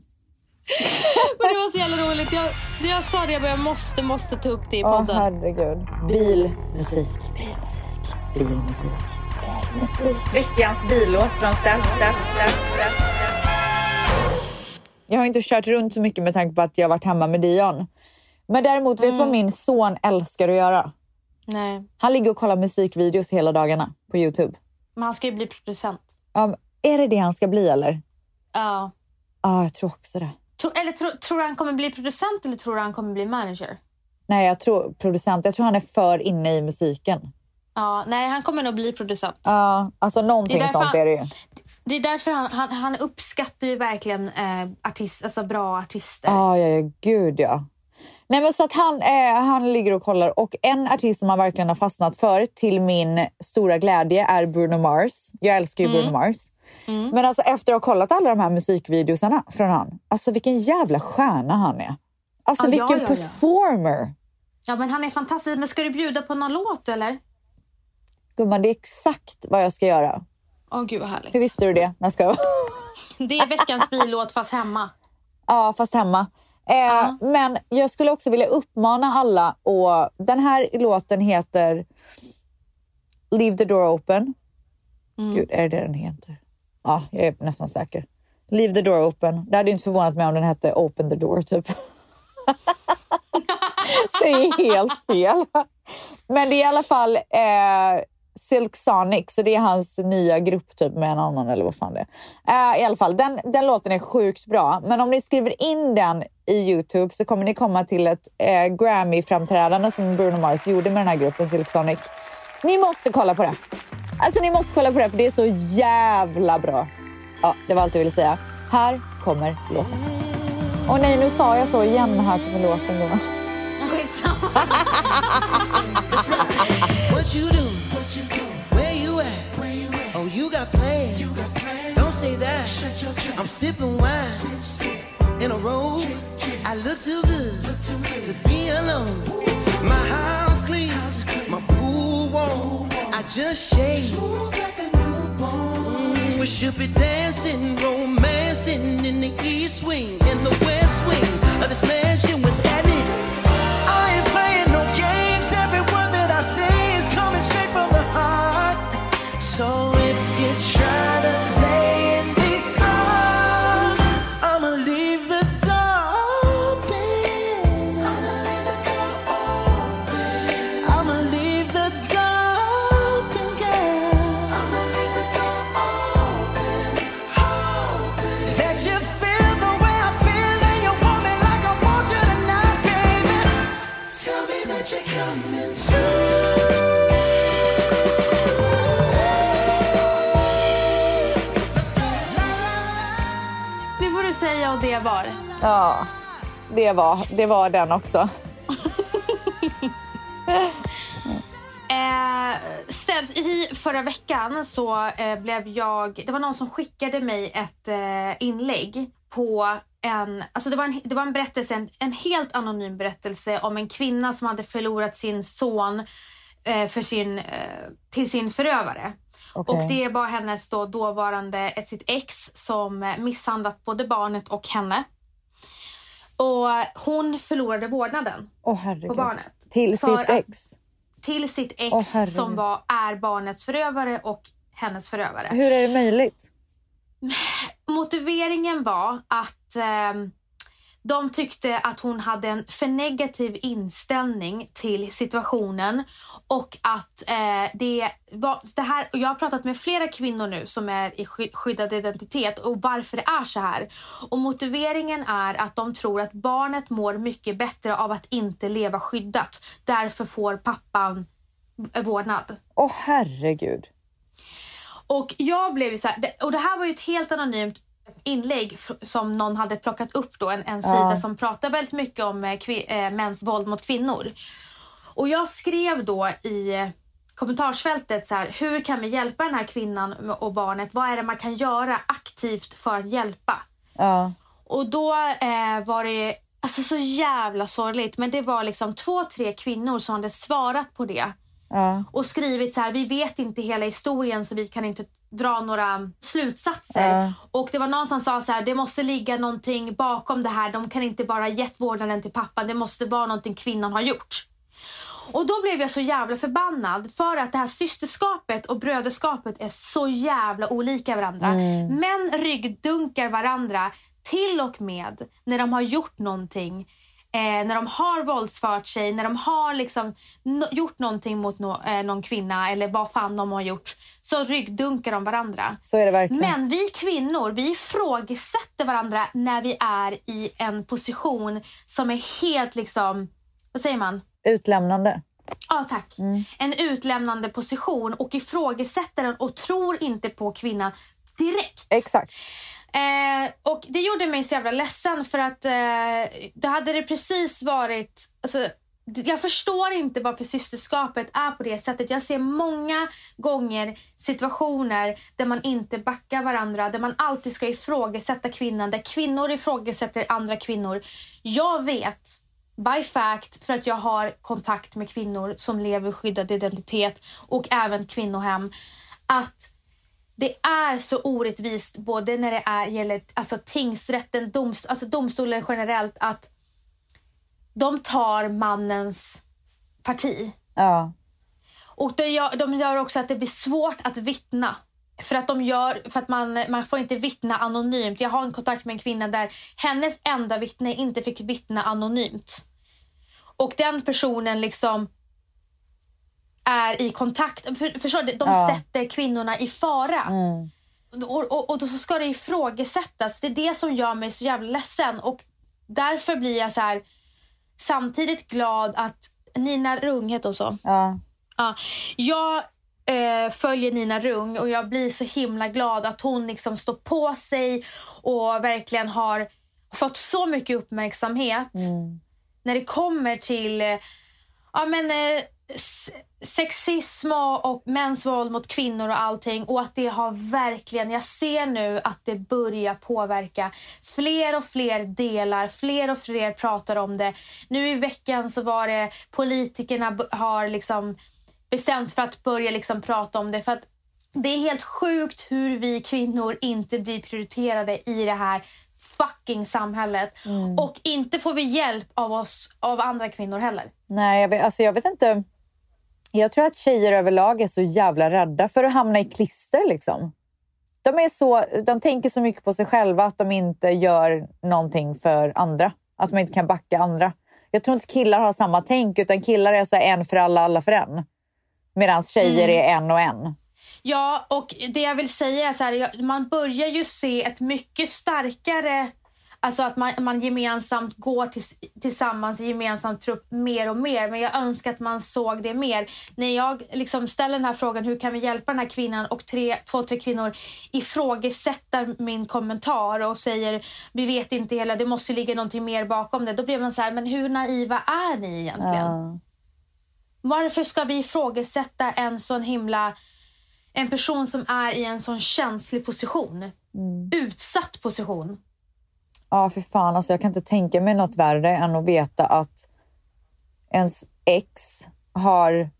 Speaker 1: men det var så jävla roligt. Jag, jag sa det, jag bara, jag måste, måste ta upp det i
Speaker 5: Åh
Speaker 1: podden.
Speaker 5: herregud. Bilmusik. Bilmusik. Bilmusik. Musik. Veckans billåt från Steff, Steff, Steff, Steff. Jag har inte kört runt så mycket med tanke på att jag varit hemma med Dion. Men däremot, vet du vad min son älskar att göra?
Speaker 1: Nej.
Speaker 5: Han ligger och kollar musikvideos hela dagarna på Youtube.
Speaker 1: Men han ska ju bli producent.
Speaker 5: Um, är det det han ska bli eller?
Speaker 1: Ja.
Speaker 5: Ja, jag tror också det.
Speaker 1: Tro, eller tro, tror du han kommer bli producent eller tror du han kommer bli manager?
Speaker 5: Nej, jag tror producent. Jag tror han är för inne i musiken.
Speaker 1: Ja, nej, han kommer nog bli producent.
Speaker 5: Ja, alltså någonting
Speaker 1: är
Speaker 5: sånt
Speaker 1: han-
Speaker 5: är det ju.
Speaker 1: Det är därför han, han, han uppskattar ju verkligen eh, artist, alltså bra artister.
Speaker 5: Ja, ja, ja, gud ja. Nej, men så att han, eh, han ligger och kollar och en artist som han verkligen har fastnat för till min stora glädje är Bruno Mars. Jag älskar ju Bruno Mars. Men alltså efter att ha kollat alla de här musikvideosarna från han, alltså vilken jävla stjärna han är. Alltså
Speaker 1: Ja, ja,
Speaker 5: vilken
Speaker 1: ja, ja.
Speaker 5: performer.
Speaker 1: Ja, men han är fantastisk. Men ska du bjuda på någon låt eller?
Speaker 5: Gumman, det är exakt vad jag ska göra.
Speaker 1: Åh gud vad härligt.
Speaker 5: Hur visste du det? Jag ska...
Speaker 1: Det är veckans billåt fast hemma.
Speaker 5: Ja, fast hemma. Eh, Men jag skulle också vilja uppmana alla och Den här låten heter Leave the door open. Gud, är det det den heter? Ja, jag är nästan säker. Leave the door open. Det hade inte förvånat mig om den hette Open the door, typ. Säger helt fel. Men det är i alla fall eh, Silk Sonic, så det är hans nya grupp typ med en annan eller vad fan det är. Uh, I alla fall, den, den låten är sjukt bra. Men om ni skriver in den i Youtube så kommer ni komma till ett uh, Grammy-framträdande som Bruno Mars gjorde med den här gruppen Silk Sonic. Ni måste kolla på det. Alltså ni måste kolla på det för det är så jävla bra. Ja, det var allt jag ville säga. Här kommer låten. Åh nej, nu sa jag så igen. Här kommer låten. då.
Speaker 1: Skitsamma.
Speaker 6: What you do? Where you at? Oh, you got plans. Don't say that. I'm sipping wine in a robe. I look too good look too to be alone. My house clean, my pool warm. I just shaved. Mm, we should be dancing, romancing in the east wing, in the west wing of this mansion
Speaker 1: det var.
Speaker 5: Ja, det var, det var den också.
Speaker 1: Eh, ställs, I förra veckan så eh, blev jag... Det var någon som skickade mig ett eh, inlägg på en... Alltså det, var en det var en berättelse, en, en helt anonym berättelse om en kvinna som hade förlorat sin son eh, för sin, eh, till sin förövare.
Speaker 5: Okej.
Speaker 1: Och det var hennes då dåvarande, ett, sitt ex som eh, misshandlat både barnet och henne. Och hon förlorade vårdnaden
Speaker 5: Åh
Speaker 1: på barnet.
Speaker 5: Till
Speaker 1: För
Speaker 5: sitt ex.
Speaker 1: till sitt ex
Speaker 5: herregud.
Speaker 1: som var, är barnets förövare och hennes förövare.
Speaker 5: Hur är det möjligt?
Speaker 1: Motiveringen var att ehm, de tyckte att hon hade en för negativ inställning till situationen och att eh, det var det här. Och jag har pratat med flera kvinnor nu som är i sky- skyddad identitet och varför det är så här. Och motiveringen är att de tror att barnet mår mycket bättre av att inte leva skyddat. Därför får pappan eh, vårdnad.
Speaker 5: Åh herregud.
Speaker 1: Och jag blev så här, och det här var ju ett helt anonymt inlägg som någon hade plockat upp då, en, en sida som pratar väldigt mycket om eh, eh, mäns våld mot kvinnor. Och jag skrev då i kommentarsfältet så här, hur kan vi hjälpa den här kvinnan och barnet? Vad är det man kan göra aktivt för att hjälpa?
Speaker 5: Ja.
Speaker 1: Och då eh, var det alltså så jävla sorgligt, men det var liksom två, tre kvinnor som hade svarat på det
Speaker 5: Ja.
Speaker 1: och skrivit så här, vi vet inte hela historien så vi kan inte dra några slutsatser.
Speaker 5: Ja.
Speaker 1: Och det var någon som sa så här, det måste ligga någonting bakom det här. De kan inte bara gett vårdnaden till pappan. Det måste vara någonting kvinnan har gjort. Och då blev jag så jävla förbannad för att det här systerskapet och bröderskapet är så jävla olika varandra. Män ryggdunkar varandra till och med när de har gjort någonting. Eh, när de har våldsfört sig, när de har liksom no- gjort någonting mot no- eh, någon kvinna eller vad fan de har gjort. Så ryggdunkar de varandra.
Speaker 5: Så är det verkligen.
Speaker 1: Men vi kvinnor, vi ifrågasätter varandra när vi är i en position som är helt liksom, vad säger man?
Speaker 5: Utlämnande.
Speaker 1: Ja, tack. En utlämnande position och ifrågasätter den och tror inte på kvinnan direkt.
Speaker 5: Exakt.
Speaker 1: Eh, och det gjorde mig så jävla ledsen för att eh, då hade det precis varit... Alltså, jag förstår inte varför systerskapet är på det sättet. Jag ser många gånger situationer där man inte backar varandra, där man alltid ska ifrågasätta kvinnan, där kvinnor ifrågasätter andra kvinnor. Jag vet by fact, för att jag har kontakt med kvinnor som lever skyddad identitet och även kvinnohem, att det är så orättvist både när det är, gäller alltså tingsrätten, doms, alltså domstolen generellt, att de tar mannens parti.
Speaker 5: Ja.
Speaker 1: Och det gör, de gör också att det blir svårt att vittna. För att, de gör, för att man, man får inte vittna anonymt. Jag har en kontakt med en kvinna där hennes enda vittne inte fick vittna anonymt. Och den personen liksom är i kontakt. För, förstår du? De
Speaker 5: Ja.
Speaker 1: sätter kvinnorna i fara.
Speaker 5: Mm.
Speaker 1: Och, och, och då ska det ifrågasättas. Det är det som gör mig så jävla ledsen. Och därför blir jag så här samtidigt glad att Nina Rung heter hon så?
Speaker 5: Ja.
Speaker 1: Ja, jag eh, följer Nina Rung och jag blir så himla glad att hon liksom står på sig och verkligen har fått så mycket uppmärksamhet när det kommer till eh, ja, men, eh, sexism och, mäns våld mot kvinnor och allting. Och att det har verkligen, jag ser nu att det börjar påverka. Fler och fler delar, fler och fler pratar om det. Nu i veckan så var det politikerna har liksom bestämt för att börja liksom prata om det. För att det är helt sjukt hur vi kvinnor inte blir prioriterade i det här fucking samhället. Och inte får vi hjälp av oss, av andra kvinnor heller.
Speaker 5: Nej, jag vet, alltså jag vet inte. Jag tror att tjejer överlag är så jävla rädda för att hamna i klister. Liksom. De, är så, de tänker så mycket på sig själva att de inte gör någonting för andra. Att de inte kan backa andra. Jag tror inte killar har samma tänk, utan killar är så en för alla, alla för en. Medan tjejer är en och en.
Speaker 1: Ja, och det jag vill säga är så här, man börjar ju se ett mycket starkare Alltså att man, man gemensamt går tills, tillsammans i gemensam trupp mer och mer. Men jag önskar att man såg det mer. När jag liksom ställer den här frågan, hur kan vi hjälpa den här kvinnan? Och tre, två, tre kvinnor ifrågasätter min kommentar och säger, vi vet inte hela, det måste ligga någonting mer bakom det. Då blir man så här, men hur naiva är ni egentligen?
Speaker 5: Ja.
Speaker 1: Varför ska vi ifrågasätta en sån himla... En person som är i en sån känslig position. Utsatt position.
Speaker 5: Ja, för fan. Alltså, jag kan inte tänka mig något värre än att veta att ens ex har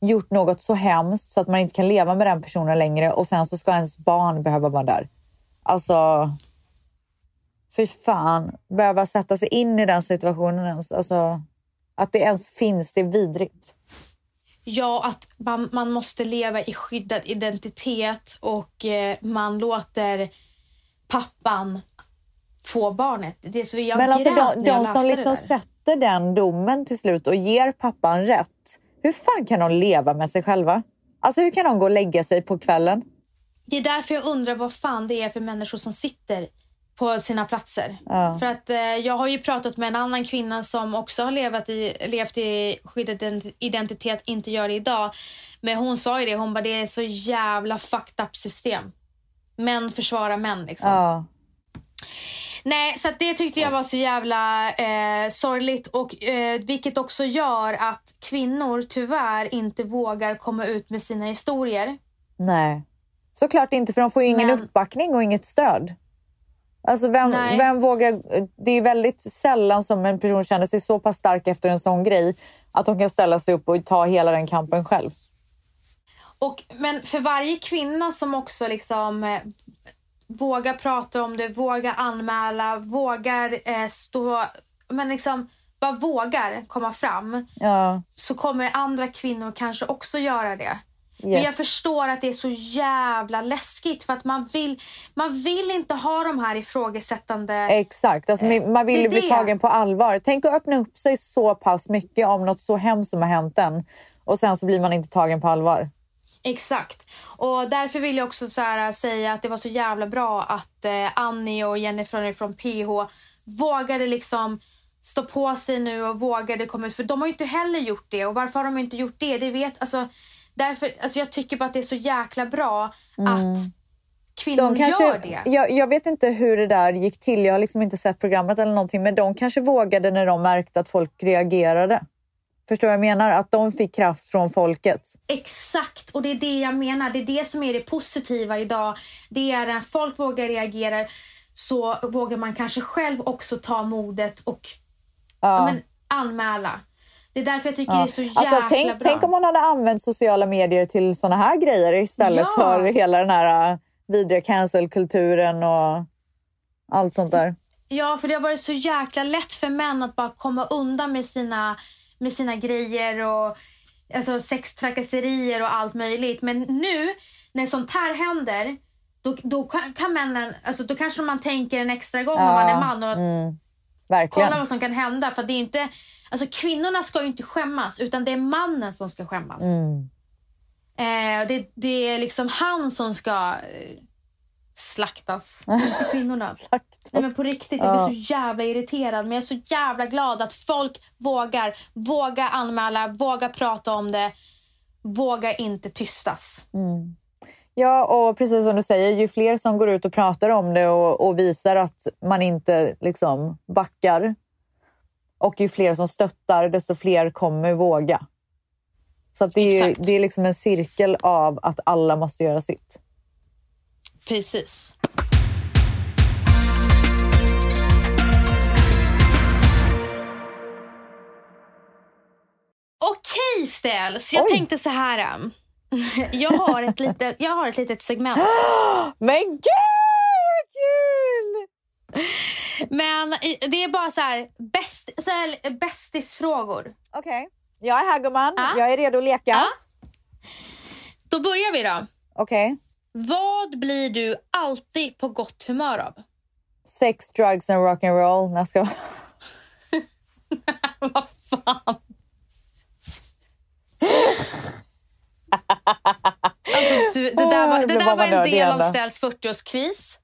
Speaker 5: gjort något så hemskt så att man inte kan leva med den personen längre och sen så ska ens barn behöva vara där. Alltså, fy fan. Behöva sätta sig in i den situationen ens. Alltså, att det ens finns, det är vidrigt.
Speaker 1: Ja, att man, man måste leva i skyddad identitet och eh, man låter pappan få barnet. Det så jag
Speaker 5: Men alltså de, de som liksom sätter den domen till slut och ger pappan rätt. Hur fan kan de leva med sig själva? Alltså hur kan de gå och lägga sig på kvällen?
Speaker 1: Det är därför jag undrar vad fan det är för människor som sitter på sina platser.
Speaker 5: Ja.
Speaker 1: För att eh, jag har ju pratat med en annan kvinna som också har levat i, levt i skyddad ident- identitet, inte gör det idag. Men hon sa ju det, hon bara det är så jävla fucked up system. Män försvarar män liksom.
Speaker 5: Ja.
Speaker 1: Nej, så det tyckte jag var så jävla eh, sorgligt. Och, eh, vilket också gör att kvinnor tyvärr inte vågar komma ut med sina historier.
Speaker 5: Nej. Såklart inte, för de får ju ingen
Speaker 1: Men-
Speaker 5: uppbackning och inget stöd. Alltså vem,
Speaker 1: Nej.
Speaker 5: vem vågar... Det är väldigt sällan som en person känner sig så pass stark efter en sån grej att de kan ställa sig upp och ta hela den kampen själv.
Speaker 1: Och, men för varje kvinna som också liksom eh, vågar prata om det, vågar anmäla, vågar eh, stå... Men liksom bara vågar komma fram
Speaker 5: Ja,
Speaker 1: så kommer andra kvinnor kanske också göra det. Men
Speaker 5: yes.
Speaker 1: jag förstår att det är så jävla läskigt för att man vill, man vill inte ha de här ifrågasättande...
Speaker 5: Exakt, alltså, man- man vill ju bli tagen på allvar. Tänk att öppna upp sig så pass mycket om något så hemskt som har hänt en och sen så blir man inte tagen på allvar.
Speaker 1: Exakt. Och därför vill jag också så här säga att det var så jävla bra att eh, Annie och Jennifer från PH vågade liksom stå på sig nu och vågade komma ut. För de har ju inte heller gjort det. Och varför har de inte gjort det? Det vet, alltså, därför, alltså jag tycker bara att det är så jäkla bra att kvinnor
Speaker 5: Mm. De kanske,
Speaker 1: gör det.
Speaker 5: jag, jag vet inte hur det där gick till. Jag har liksom inte sett programmet eller någonting. Men de kanske vågade när de märkte att folk reagerade. Förstår vad jag menar? Att de fick kraft från folket.
Speaker 1: Exakt, och det är det jag menar. Det är det som är det positiva idag. Det är när folk vågar reagera så vågar man kanske själv också ta modet och
Speaker 5: Ja.
Speaker 1: ja. men, anmäla. Det är därför jag tycker det är så jäkla
Speaker 5: Alltså, tänk,
Speaker 1: bra.
Speaker 5: tänk om man hade använt sociala medier till såna här grejer istället
Speaker 1: Ja.
Speaker 5: för hela den här äh, vidriga cancelkulturen och allt sånt där.
Speaker 1: Ja, för det har varit så jäkla lätt för män att bara komma undan med sina, med sina grejer och alltså, sextrakasserier och allt möjligt. Men nu när sånt här händer då, då kan, kan männen, alltså, då kanske man tänker en extra gång om man är man och
Speaker 5: mm, verkligen.
Speaker 1: kolla vad som kan hända. För det är inte, alltså, kvinnorna ska ju inte skämmas utan det är mannen som ska skämmas.
Speaker 5: Mm.
Speaker 1: Eh, det, det är liksom han som ska eh, slaktas, inte kvinnorna. Nej men på riktigt, jag blir så jävla irriterad. Men jag är så jävla glad att folk vågar. Våga anmäla, våga prata om det. Våga inte tystas.
Speaker 5: Ja, och precis som du säger, ju fler som går ut och pratar om det och, och visar att man inte liksom backar och ju fler som stöttar, desto fler kommer våga. Så att det, är,
Speaker 1: Exakt.
Speaker 5: det är liksom en cirkel av att alla måste göra sitt.
Speaker 1: Precis. Okej Ställs, jag
Speaker 5: Oj.
Speaker 1: tänkte så här. um, Jag har ett litet, jag har ett litet segment.
Speaker 5: Men gud vad kul!
Speaker 1: Men det är bara så här, bäst, så här bästisfrågor.
Speaker 5: Okej, jag är här gumman.
Speaker 1: Ja.
Speaker 5: Jag är redo att leka.
Speaker 1: Ja. Då börjar vi då.
Speaker 5: Okej.
Speaker 1: Vad blir du alltid på gott humör av?
Speaker 5: Sex, drugs and rock'n'roll. Jag ska...
Speaker 1: Vad fan? Alltså, du, det där var,
Speaker 5: Åh,
Speaker 1: det där
Speaker 5: var
Speaker 1: var en del av. Ställs 40-årskris.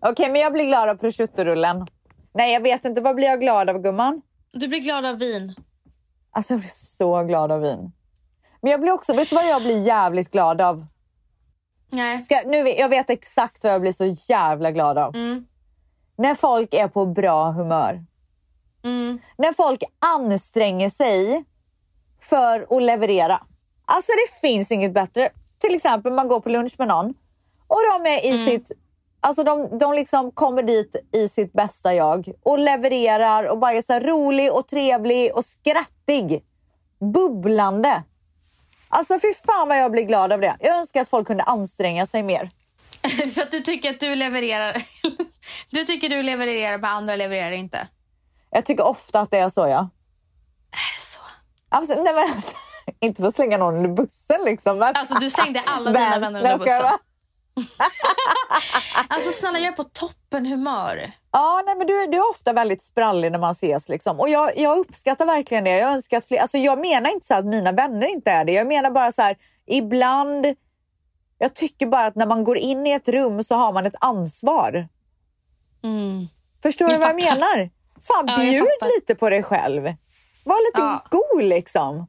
Speaker 5: Okej, men jag blir glad av prosciuttorullen. Nej, jag vet inte. Vad blir jag glad av gumman?
Speaker 1: Du blir glad av vin.
Speaker 5: Alltså jag blir så glad av vin. Men jag blir också, vet du vad jag blir jävligt glad av?
Speaker 1: Nej.
Speaker 5: Ska, nu, jag vet exakt vad jag blir så jävla glad av.
Speaker 1: Mm.
Speaker 5: När folk är på bra humör.
Speaker 1: Mm.
Speaker 5: När folk anstränger sig för att leverera. Alltså det finns inget bättre. Till exempel man går på lunch med någon och de är i sitt... Alltså de, de liksom kommer dit i sitt bästa jag och levererar och bara är så rolig och trevlig och skrattig. Bubblande. Alltså fy fan vad jag blir glad av det. Jag önskar att folk kunde anstränga sig mer.
Speaker 1: För att du tycker att du levererar. Du tycker du levererar, men andra levererar inte.
Speaker 5: Jag tycker ofta att det är så ja.
Speaker 1: Är det så?
Speaker 5: Alltså, nej, men, alltså, inte för att slänga någon under bussen liksom. Men...
Speaker 1: Alltså du slängde alla dina vänner under bussen. Alltså snälla, jag är på toppen humör.
Speaker 5: Ja, nej, men du, du är ofta väldigt sprallig när man ses. Liksom. Och jag, jag uppskattar verkligen det. Jag, önskar att fler, alltså, jag menar inte så att mina vänner inte är det. Jag menar bara så här, ibland... Jag tycker bara att när man går in i ett rum så har man ett ansvar.
Speaker 1: Mm.
Speaker 5: Förstår
Speaker 1: Jag
Speaker 5: du vad jag
Speaker 1: fattar.
Speaker 5: menar? Fan,
Speaker 1: jag
Speaker 5: bjud lite på dig själv. Var lite
Speaker 1: Ja.
Speaker 5: god liksom.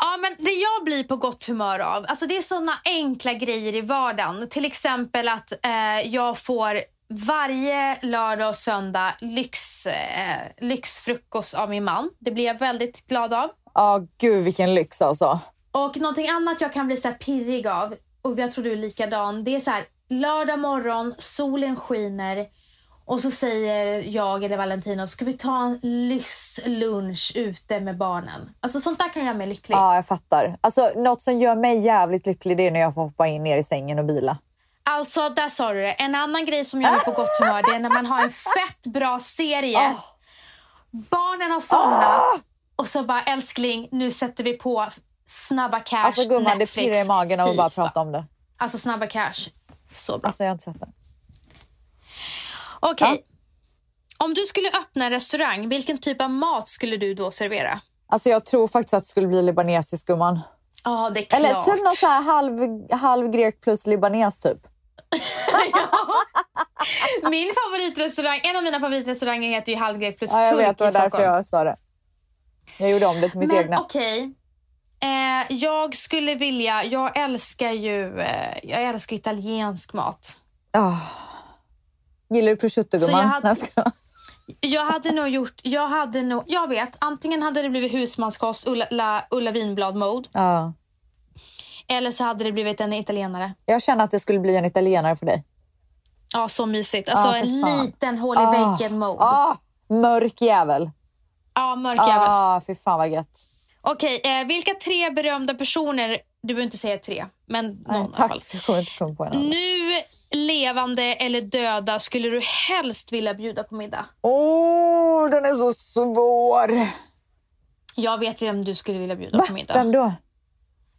Speaker 1: Ja, men det jag blir på gott humör av, alltså det är såna enkla grejer i vardagen. Till exempel att eh, jag får varje lördag och söndag lyx, eh, lyxfrukost av min man. Det blir jag väldigt glad av.
Speaker 5: Ja, gud vilken lyx alltså.
Speaker 1: Och någonting annat jag kan bli så pirrig av, och jag tror du är likadan, det är så här lördag morgon, solen skiner och så säger jag eller Valentino, ska vi ta en lyxlunch ute med barnen? Alltså sånt där kan göra mig lycklig.
Speaker 5: Ja, jag fattar. Alltså, något som gör mig jävligt lycklig det är när jag får hoppa in ner i sängen och bila.
Speaker 1: Alltså, där sa du det. En annan grej som gör mig på gott humör det är när man har en fett bra serie.
Speaker 5: Ah.
Speaker 1: Barnen har somnat och så bara älskling, nu sätter vi på Snabba Cash
Speaker 5: Alltså gumman, det
Speaker 1: Netflix.
Speaker 5: pirrar i magen av att bara prata om det.
Speaker 1: Alltså Snabba Cash. Så bra.
Speaker 5: Alltså jag har inte sett det.
Speaker 1: Okej. Om du skulle öppna en restaurang, vilken typ av mat skulle du då servera?
Speaker 5: Alltså jag tror faktiskt att det skulle bli libanesisk gumman.
Speaker 1: Ja, det är klart.
Speaker 5: Eller typ någon så här halv, halv grek plus libanes typ.
Speaker 1: Min favoritrestaurang, en av mina favoritrestauranger heter ju Halvgrek plus
Speaker 5: Ja, jag
Speaker 1: Turk
Speaker 5: vet, det var därför jag sa det. Jag gjorde om det till mitt
Speaker 1: Men
Speaker 5: egna.
Speaker 1: okej. Eh, jag skulle vilja, jag älskar ju eh, jag älskar italiensk mat.
Speaker 5: Ah. Gillar du prosciutto
Speaker 1: Så jag
Speaker 5: gumman?
Speaker 1: hade-
Speaker 5: jag
Speaker 1: hade nog gjort, jag hade nog, jag vet, antingen hade det blivit husmanskost, Ulla, la, Ulla Vinblad mode,
Speaker 5: Ja.
Speaker 1: eller så hade det blivit en italienare.
Speaker 5: Jag känner att det skulle bli en italienare för dig.
Speaker 1: Ja, så mysigt. Alltså
Speaker 5: Ja,
Speaker 1: en
Speaker 5: fan.
Speaker 1: liten hål i
Speaker 5: Ah.
Speaker 1: väggen mode.
Speaker 5: Ah, mörk jävel.
Speaker 1: Ja, mörk jävel.
Speaker 5: Ah, fy fan vad gött.
Speaker 1: Okej, eh, vilka tre berömda personer, du behöver inte säga tre, men någon
Speaker 5: Nej, tack, jag kommer inte komma på en annan.
Speaker 1: Nu levande eller döda skulle du helst vilja bjuda på middag?
Speaker 5: Åh, den är så svår.
Speaker 1: Jag vet vem du skulle vilja bjuda
Speaker 5: Va?
Speaker 1: på middag.
Speaker 5: Vem då?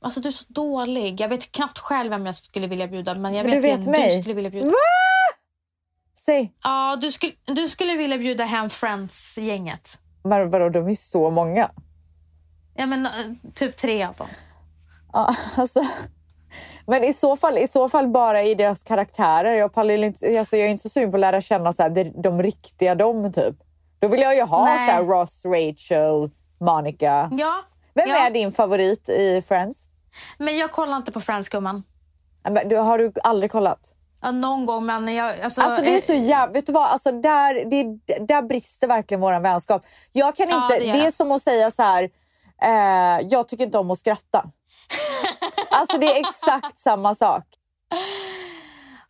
Speaker 1: Alltså du är så dålig. Jag vet knappt själv vem jag skulle vilja bjuda, men jag vet,
Speaker 5: du vet
Speaker 1: vem
Speaker 5: mig.
Speaker 1: du skulle vilja bjuda.
Speaker 5: Va? Säg.
Speaker 1: Ja, du skulle, du skulle vilja bjuda hem Friends-gänget.
Speaker 5: Men vadå, de är ju så många.
Speaker 1: Ja, men eh, typ tre av dem.
Speaker 5: Ja, alltså. Men i så, fall, i så fall bara i deras karaktärer. Jag, pallar inte, alltså jag är inte så sugen på att lära känna så här, de, riktiga dem. Typ. Då vill jag ju ha
Speaker 1: Nej.
Speaker 5: så här, Ross, Rachel, Monica.
Speaker 1: Ja,
Speaker 5: Vem
Speaker 1: ja.
Speaker 5: är din favorit i Friends?
Speaker 1: men jag kollar inte på Friends, gumman.
Speaker 5: Men Du, har du aldrig kollat?
Speaker 1: Ja, någon gång, men jag... Alltså,
Speaker 5: Alltså det är så
Speaker 1: eh,
Speaker 5: jävla... Vet du vad? Alltså där, det, där brister verkligen vår vänskap. Jag kan
Speaker 1: Ja,
Speaker 5: inte...
Speaker 1: det
Speaker 5: det,
Speaker 1: gör
Speaker 5: är
Speaker 1: det.
Speaker 5: som att säga så här... Eh, jag tycker inte om att skratta. alltså det är exakt samma sak.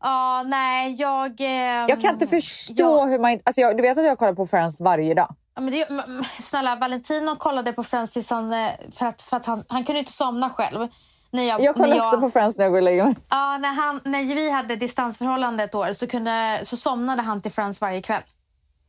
Speaker 1: Ja, nej, jag... ehm,
Speaker 5: Jag kan inte förstå
Speaker 1: ja.
Speaker 5: hur man... Alltså jag, du vet att jag kollar på Friends varje dag.
Speaker 1: Ja, men det, snälla, Valentino kollade på Friends tills han, eh, för att, för att han, han kunde inte somna själv. När jag,
Speaker 5: Jag kollar
Speaker 1: när
Speaker 5: också på Friends när jag går och lägger mig.
Speaker 1: Ja, när, han, när vi hade distansförhållande ett år så, kunde, så somnade han till Friends varje kväll.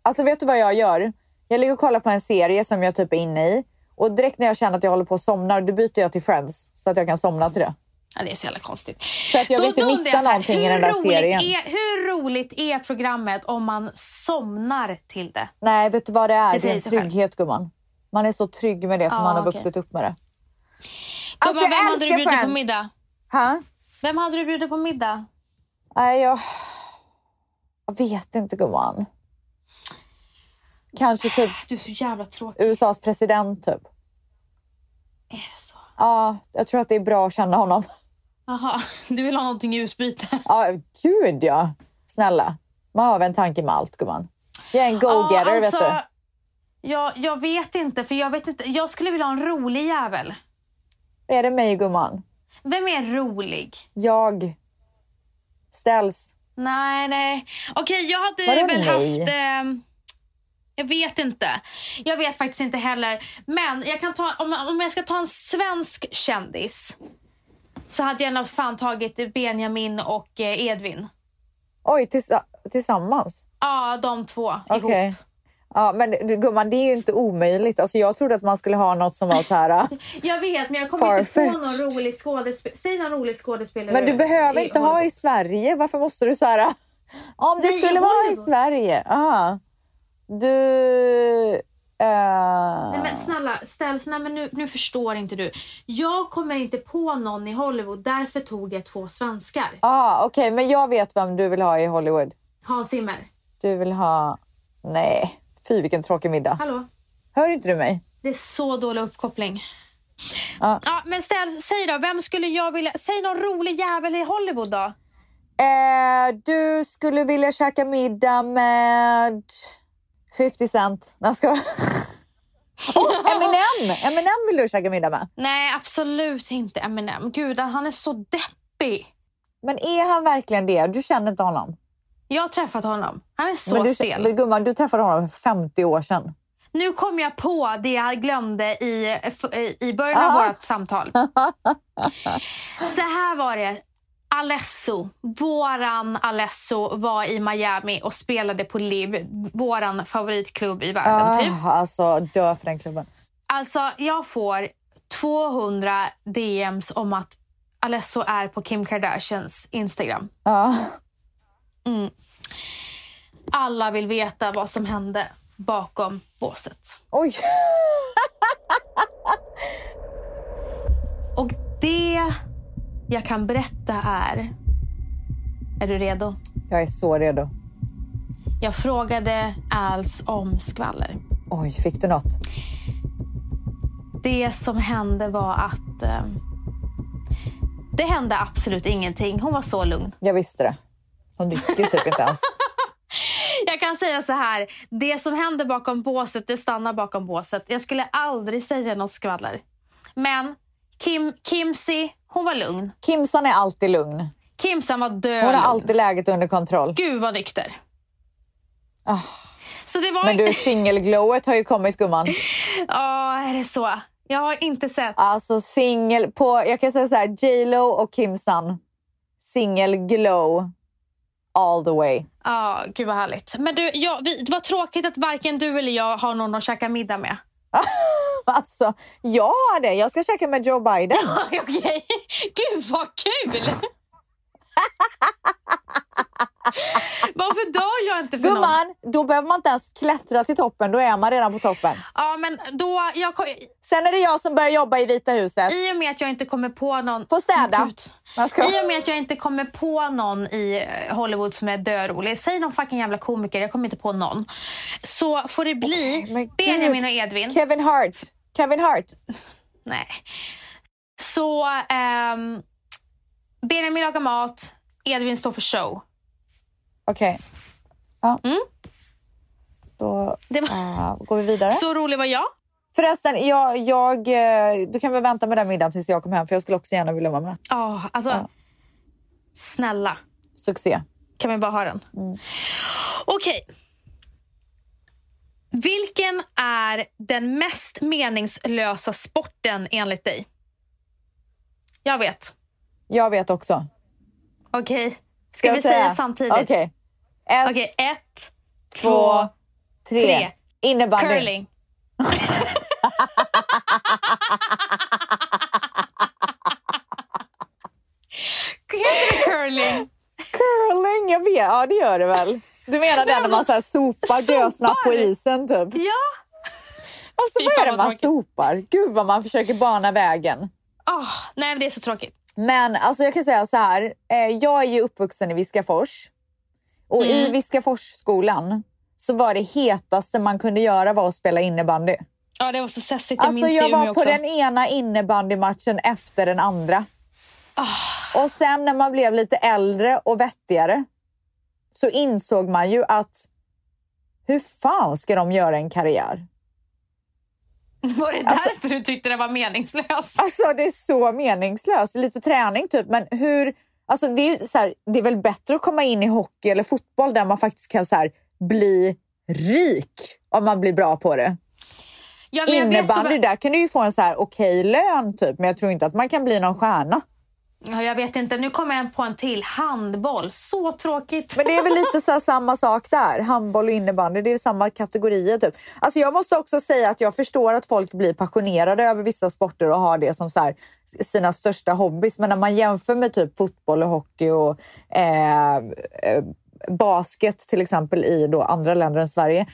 Speaker 5: Alltså vet du vad jag gör? Jag ligger och kollar på en serie som jag typ är inne i. Och direkt när jag känner att jag håller på att somna, då byter jag till Friends. Så att jag kan somna till det.
Speaker 1: Ja, det är så jävla konstigt.
Speaker 5: För att jag vill inte
Speaker 1: undrar
Speaker 5: missa
Speaker 1: här,
Speaker 5: någonting i den där serien.
Speaker 1: Är, hur roligt är programmet om man somnar till det?
Speaker 5: Nej, vet du vad det är?
Speaker 1: Det
Speaker 5: Det, är en
Speaker 1: sig själv.
Speaker 5: trygghet gumman. Man är så trygg med det som
Speaker 1: Ja,
Speaker 5: man har
Speaker 1: okej.
Speaker 5: vuxit upp med det.
Speaker 1: Gumman,
Speaker 5: jag
Speaker 1: vem hade du bjudit på
Speaker 5: Friends.
Speaker 1: middag?
Speaker 5: Ha?
Speaker 1: Vem hade du bjudit på middag?
Speaker 5: Nej, jag... Jag vet inte gumman. Kanske typ
Speaker 1: Du är så jävla tråkig.
Speaker 5: USAs president typ.
Speaker 1: Är det så?
Speaker 5: Ja, jag tror att det är bra att känna honom.
Speaker 1: Aha, du vill ha någonting i utbyte?
Speaker 5: Ja, gud ja. Snälla. Man har väl en tanke med allt gumman. Jag är en go-getter
Speaker 1: Ja,
Speaker 5: vet
Speaker 1: alltså,
Speaker 5: du.
Speaker 1: Jag, jag vet inte, för jag vet inte. Jag skulle vilja ha en rolig jävel.
Speaker 5: Är det mig gumman?
Speaker 1: Vem är rolig?
Speaker 5: Jag. Ställs.
Speaker 1: Nej, nej. Okej, jag hade
Speaker 5: Vadå
Speaker 1: väl
Speaker 5: nej?
Speaker 1: haft... ehm, jag vet inte. Jag vet faktiskt inte heller. Men jag kan ta, om, om jag ska ta en svensk kändis så hade jag nog fan tagit Benjamin och eh, Edvin.
Speaker 5: Oj, tillsa- tillsammans?
Speaker 1: Ja, de två
Speaker 5: Okej.
Speaker 1: ihop.
Speaker 5: Ja, men du, gumman, det är ju inte omöjligt. Alltså, jag trodde att man skulle ha något som var så här...
Speaker 1: Jag vet, men jag kommer inte på
Speaker 5: Farfetched.
Speaker 1: någon rolig skådespelare. Säg någon rolig skådespelare.
Speaker 5: Men du behöver
Speaker 1: i
Speaker 5: inte ha
Speaker 1: Hollywood.
Speaker 5: i Sverige. Varför måste du så här... Om det
Speaker 1: Nej, i
Speaker 5: skulle vara i. Sverige. Aha. Du... eh,
Speaker 1: Nej men snälla, ställs, nej men nu, nu förstår inte du. Jag kommer inte på någon i Hollywood, därför tog jag två svenskar.
Speaker 5: ah, Okej, men jag vet vem du vill ha i Hollywood.
Speaker 1: Hans Zimmer.
Speaker 5: Du vill ha... Nej, fy vilken tråkig middag.
Speaker 1: Hallå?
Speaker 5: Hör inte du mig?
Speaker 1: Det är så dålig uppkoppling.
Speaker 5: Ja.
Speaker 1: Ja, men ställs, säg då, vem skulle jag vilja... Säg någon rolig jävel i Hollywood då.
Speaker 5: Eh, du skulle vilja käka middag med 50 Cent. Nej, skojar. oh, Eminem! Eminem vill du käka middag med.
Speaker 1: Nej, absolut inte Eminem. Gud, han är så deppig.
Speaker 5: Men är han verkligen det? Du känner inte honom?
Speaker 1: Jag har träffat honom. Han är så
Speaker 5: men du,
Speaker 1: stel.
Speaker 5: Men gumman, du träffade honom för 50 år sedan.
Speaker 1: Nu kom jag på det jag glömde i, i början av
Speaker 5: Aha.
Speaker 1: vårt samtal. Så här var det. Alesso, våran Alesso var i Miami och spelade på LIV, våran favoritklubb i världen typ.
Speaker 5: Ah, alltså, dö för den klubben.
Speaker 1: Alltså jag får 200 DMs om att Alesso är på Kim Kardashians Instagram.
Speaker 5: Ja.
Speaker 1: Alla vill veta vad som hände bakom båset.
Speaker 5: Oj.
Speaker 1: Och det jag kan berätta är... Är du redo?
Speaker 5: Jag är så redo.
Speaker 1: Jag frågade Als om skvaller.
Speaker 5: Oj, fick du något?
Speaker 1: Det som hände var att... Eh, det hände absolut ingenting. Hon var så lugn.
Speaker 5: Jag visste det. Hon dricker ju typ inte ens.
Speaker 1: Jag kan säga så här. Det som händer bakom båset, det stannar bakom båset. Jag skulle aldrig säga något skvaller. Men Kim, Kimsi, hon var lugn.
Speaker 5: Kimsan är alltid lugn.
Speaker 1: Kimsan var död
Speaker 5: Hon har alltid läget under kontroll.
Speaker 1: Gud vad nykter. Så det var...
Speaker 5: Men du, singelglowet har ju kommit gumman.
Speaker 1: Ja, är det så? Jag har inte sett.
Speaker 5: Alltså singel på, jag kan säga så här, J Lo och Kimsan. Singelglow all the way.
Speaker 1: Ja, gud vad härligt. Men du, jag, vi, det var tråkigt att varken du eller jag har någon att käka middag med.
Speaker 5: Alltså, jag har det. Jag ska käka med Joe Biden.
Speaker 1: Okej, gud vad kul! Varför dör jag inte för någon?
Speaker 5: Gumman, då behöver man inte ens klättra till toppen. Då är man redan på toppen.
Speaker 1: Ja, men då... Jag,
Speaker 5: Sen är det jag som börjar jobba i Vita huset.
Speaker 1: I och med att jag inte kommer på någon...
Speaker 5: Får städa. Ska-
Speaker 1: I och med att jag inte kommer på någon i eh, Hollywood som är dörolig. Säg någon fucking jävla komiker, jag kommer inte på någon. Så får det bli
Speaker 5: gud.
Speaker 1: Benjamin och Edvin.
Speaker 5: Kevin Hart. Kevin Hart.
Speaker 1: Nej. Så ehm, Benjamin lagar mat, Edvin står för show.
Speaker 5: Okej. Ja.
Speaker 1: Mm.
Speaker 5: Då
Speaker 1: var...
Speaker 5: eh, går vi vidare.
Speaker 1: Så rolig var jag.
Speaker 5: Förresten, jag, jag, eh, du kan väl vänta med den middagen tills jag kommer hem för jag skulle också gärna vilja vara med.
Speaker 1: Ja, alltså.
Speaker 5: Ja.
Speaker 1: Snälla,
Speaker 5: Succé.
Speaker 1: kan vi bara ha den?
Speaker 5: Mm.
Speaker 1: Okej. Vilken är den mest meningslösa sporten enligt dig? Jag vet.
Speaker 5: Jag vet också.
Speaker 1: Okej. Ska,
Speaker 5: jag
Speaker 1: vi säga, samtidigt?
Speaker 5: Okej. Ett,
Speaker 1: Okej, ett,
Speaker 5: två, tre.
Speaker 1: tre.
Speaker 5: Innebandy.
Speaker 1: curling. Heter det curling?
Speaker 5: Curling, jag vet. Ja, det gör det väl. Du menar den när man så här sopar dösnapp på isen typ?
Speaker 1: Ja.
Speaker 5: Alltså
Speaker 1: Fy
Speaker 5: vad är det man
Speaker 1: tråkigt.
Speaker 5: sopar? Gud vad man försöker bana vägen.
Speaker 1: Oh, nej, men det är så tråkigt.
Speaker 5: Men alltså jag kan säga så här. Eh, jag är ju uppvuxen i Viskafors. Och i
Speaker 1: Mm.
Speaker 5: Viskaforsskolan så var det hetaste man kunde göra var att spela innebandy.
Speaker 1: Ja, det var så sessigt. Jag
Speaker 5: Alltså
Speaker 1: minns det
Speaker 5: jag
Speaker 1: i Umeå
Speaker 5: var på
Speaker 1: också.
Speaker 5: den ena innebandymatchen efter den andra.
Speaker 1: Ah.
Speaker 5: Och sen när man blev lite äldre och vettigare så insåg man ju att hur fan ska de göra en karriär?
Speaker 1: Var det
Speaker 5: Alltså-
Speaker 1: därför du tyckte det var meningslöst?
Speaker 5: Alltså det är så meningslöst. Lite träning typ, men hur... Alltså det, är så här, det är väl bättre att komma in i hockey eller fotboll där man faktiskt kan så här, bli rik om man blir bra på det.
Speaker 1: Ja,
Speaker 5: Innebandy,
Speaker 1: vad-
Speaker 5: där kan du ju få en så här okej lön typ, men jag tror inte att man kan bli någon stjärna.
Speaker 1: Jag vet inte. Nu kommer jag på en till. Handboll. Så tråkigt.
Speaker 5: Men det är väl lite så här samma sak där. Handboll och innebandy, det är samma kategorier typ. Alltså jag måste också säga att jag förstår att folk blir passionerade över vissa sporter och har det som så här, sina största hobbys. Men när man jämför med typ fotboll och hockey och eh, eh basket till exempel i då andra länder än Sverige.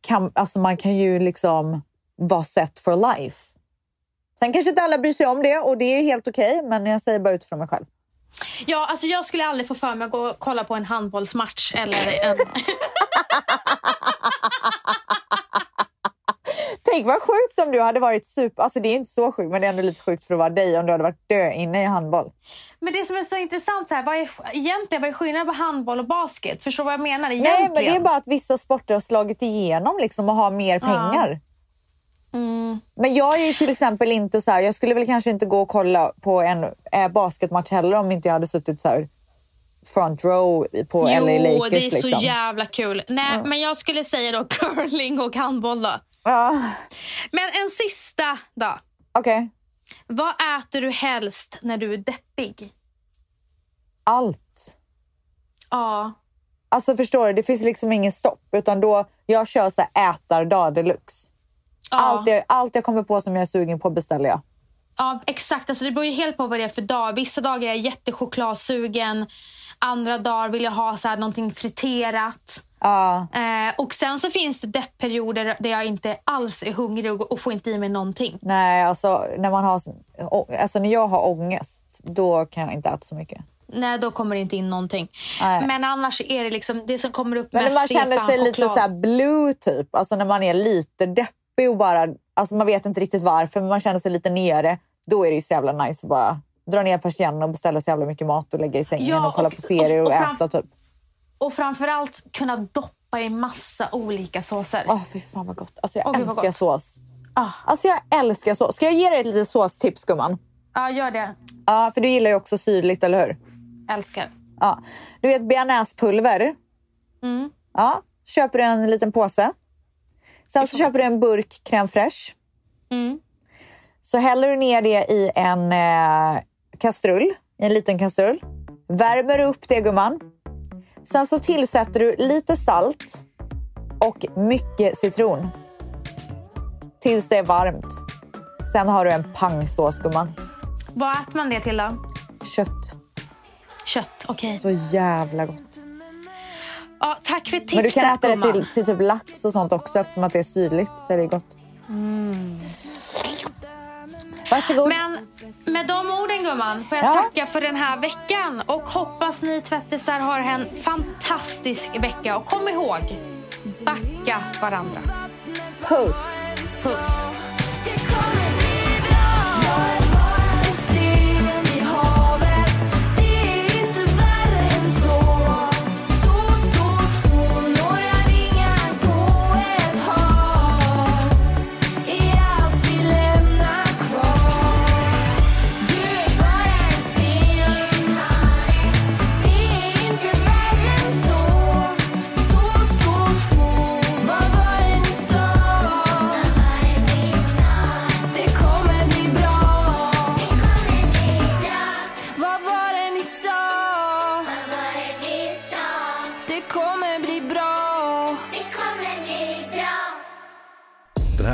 Speaker 5: Kan, alltså man kan ju liksom vara set for life. Sen kanske inte alla bryr sig om det och det är helt okej, men jag säger bara utifrån mig själv.
Speaker 1: Ja, alltså jag skulle aldrig få för mig att gå och kolla på en handbollsmatch. Eller en...
Speaker 5: Tänk vad sjukt om du hade varit super... Alltså det är inte så sjukt, men det är ändå lite sjukt för att vara dig om du hade varit dö inne i handboll.
Speaker 1: Men det som är så intressant, så här, vad är, egentligen, vad är skillnaden på handboll och basket? Förstår du vad jag menar? Egentligen.
Speaker 5: Nej, men det är bara att vissa sporter har slagit igenom liksom och har mer pengar.
Speaker 1: Mm.
Speaker 5: Men jag är till exempel inte så här, jag skulle väl kanske inte gå och kolla på en eh, basketmatch heller om inte jag hade suttit så här front row på LA
Speaker 1: Jo,
Speaker 5: Lakers.
Speaker 1: det är så
Speaker 5: liksom.
Speaker 1: jävla kul. Nej, men jag skulle säga då curling och handboll då.
Speaker 5: Ja,
Speaker 1: Men en sista då.
Speaker 5: okej.
Speaker 1: Vad äter du helst när du är deppig?
Speaker 5: allt.
Speaker 1: Ja.
Speaker 5: Alltså förstår du, det finns liksom ingen stopp. Utan då, jag kör så här ätardag deluxe.
Speaker 1: Ja.
Speaker 5: Allt, jag, allt jag kommer på som jag är sugen på beställer jag.
Speaker 1: Ja, exakt. Alltså, det beror ju helt på vad det är för dag. Vissa dagar är jag jättechokladsugen. Andra dagar vill jag ha så här, någonting friterat.
Speaker 5: Ja,
Speaker 1: Eh, och sen så finns det deppperioder där jag inte alls är hungrig och, och får inte i mig någonting.
Speaker 5: nej, alltså när, man har, alltså när jag har ångest, då kan jag inte äta så mycket.
Speaker 1: Nej, då kommer det inte in någonting.
Speaker 5: Nej.
Speaker 1: Men annars är det liksom det som kommer upp
Speaker 5: Men
Speaker 1: mest
Speaker 5: man känner sig lite så blue typ, alltså när man är lite deppig och bara, alltså man vet inte riktigt varför, men man känner sig lite nere, då är det ju så jävla nice att bara dra ner persiennen och beställa så jävla mycket mat och lägga i sängen
Speaker 1: Ja,
Speaker 5: och kolla
Speaker 1: och-
Speaker 5: på serier och,
Speaker 1: och- och fram-
Speaker 5: äta typ.
Speaker 1: Och framförallt kunna doppa i massa olika såser.
Speaker 5: Åh fy fan vad gott. Alltså jag
Speaker 1: vad
Speaker 5: älskar sås.
Speaker 1: Ah.
Speaker 5: Alltså jag älskar sås. Ska jag ge dig ett litet såstips gumman?
Speaker 1: Ja, gör det.
Speaker 5: Ja, för du gillar ju också syrligt, eller hur?
Speaker 1: Älskar.
Speaker 5: Ja. Du vet bearnaisepulver?
Speaker 1: Mm.
Speaker 5: Ja, köper du en liten påse. Sen så köper du en burk crème fraîche.
Speaker 1: Mm.
Speaker 5: Så häller du ner det i en eh, kastrull, i en liten kastrull. Värmer upp det gumman. Sen så tillsätter du lite salt och mycket citron. Tills det är varmt. Sen har du en pangsås gumman.
Speaker 1: Vad äter man det till då?
Speaker 5: Kött.
Speaker 1: Kött, okej.
Speaker 5: Så jävla gott.
Speaker 1: Ja, tack för tipset
Speaker 5: Men du kan äta det till, till typ lax och sånt också eftersom att det är syrligt så är det gott. Varsågod.
Speaker 1: Men med de orden gumman får jag
Speaker 5: Ja.
Speaker 1: tacka för den här veckan och hoppas ni tvättisar har en fantastisk vecka. Och kom ihåg, backa varandra.
Speaker 5: Puss.
Speaker 1: Puss!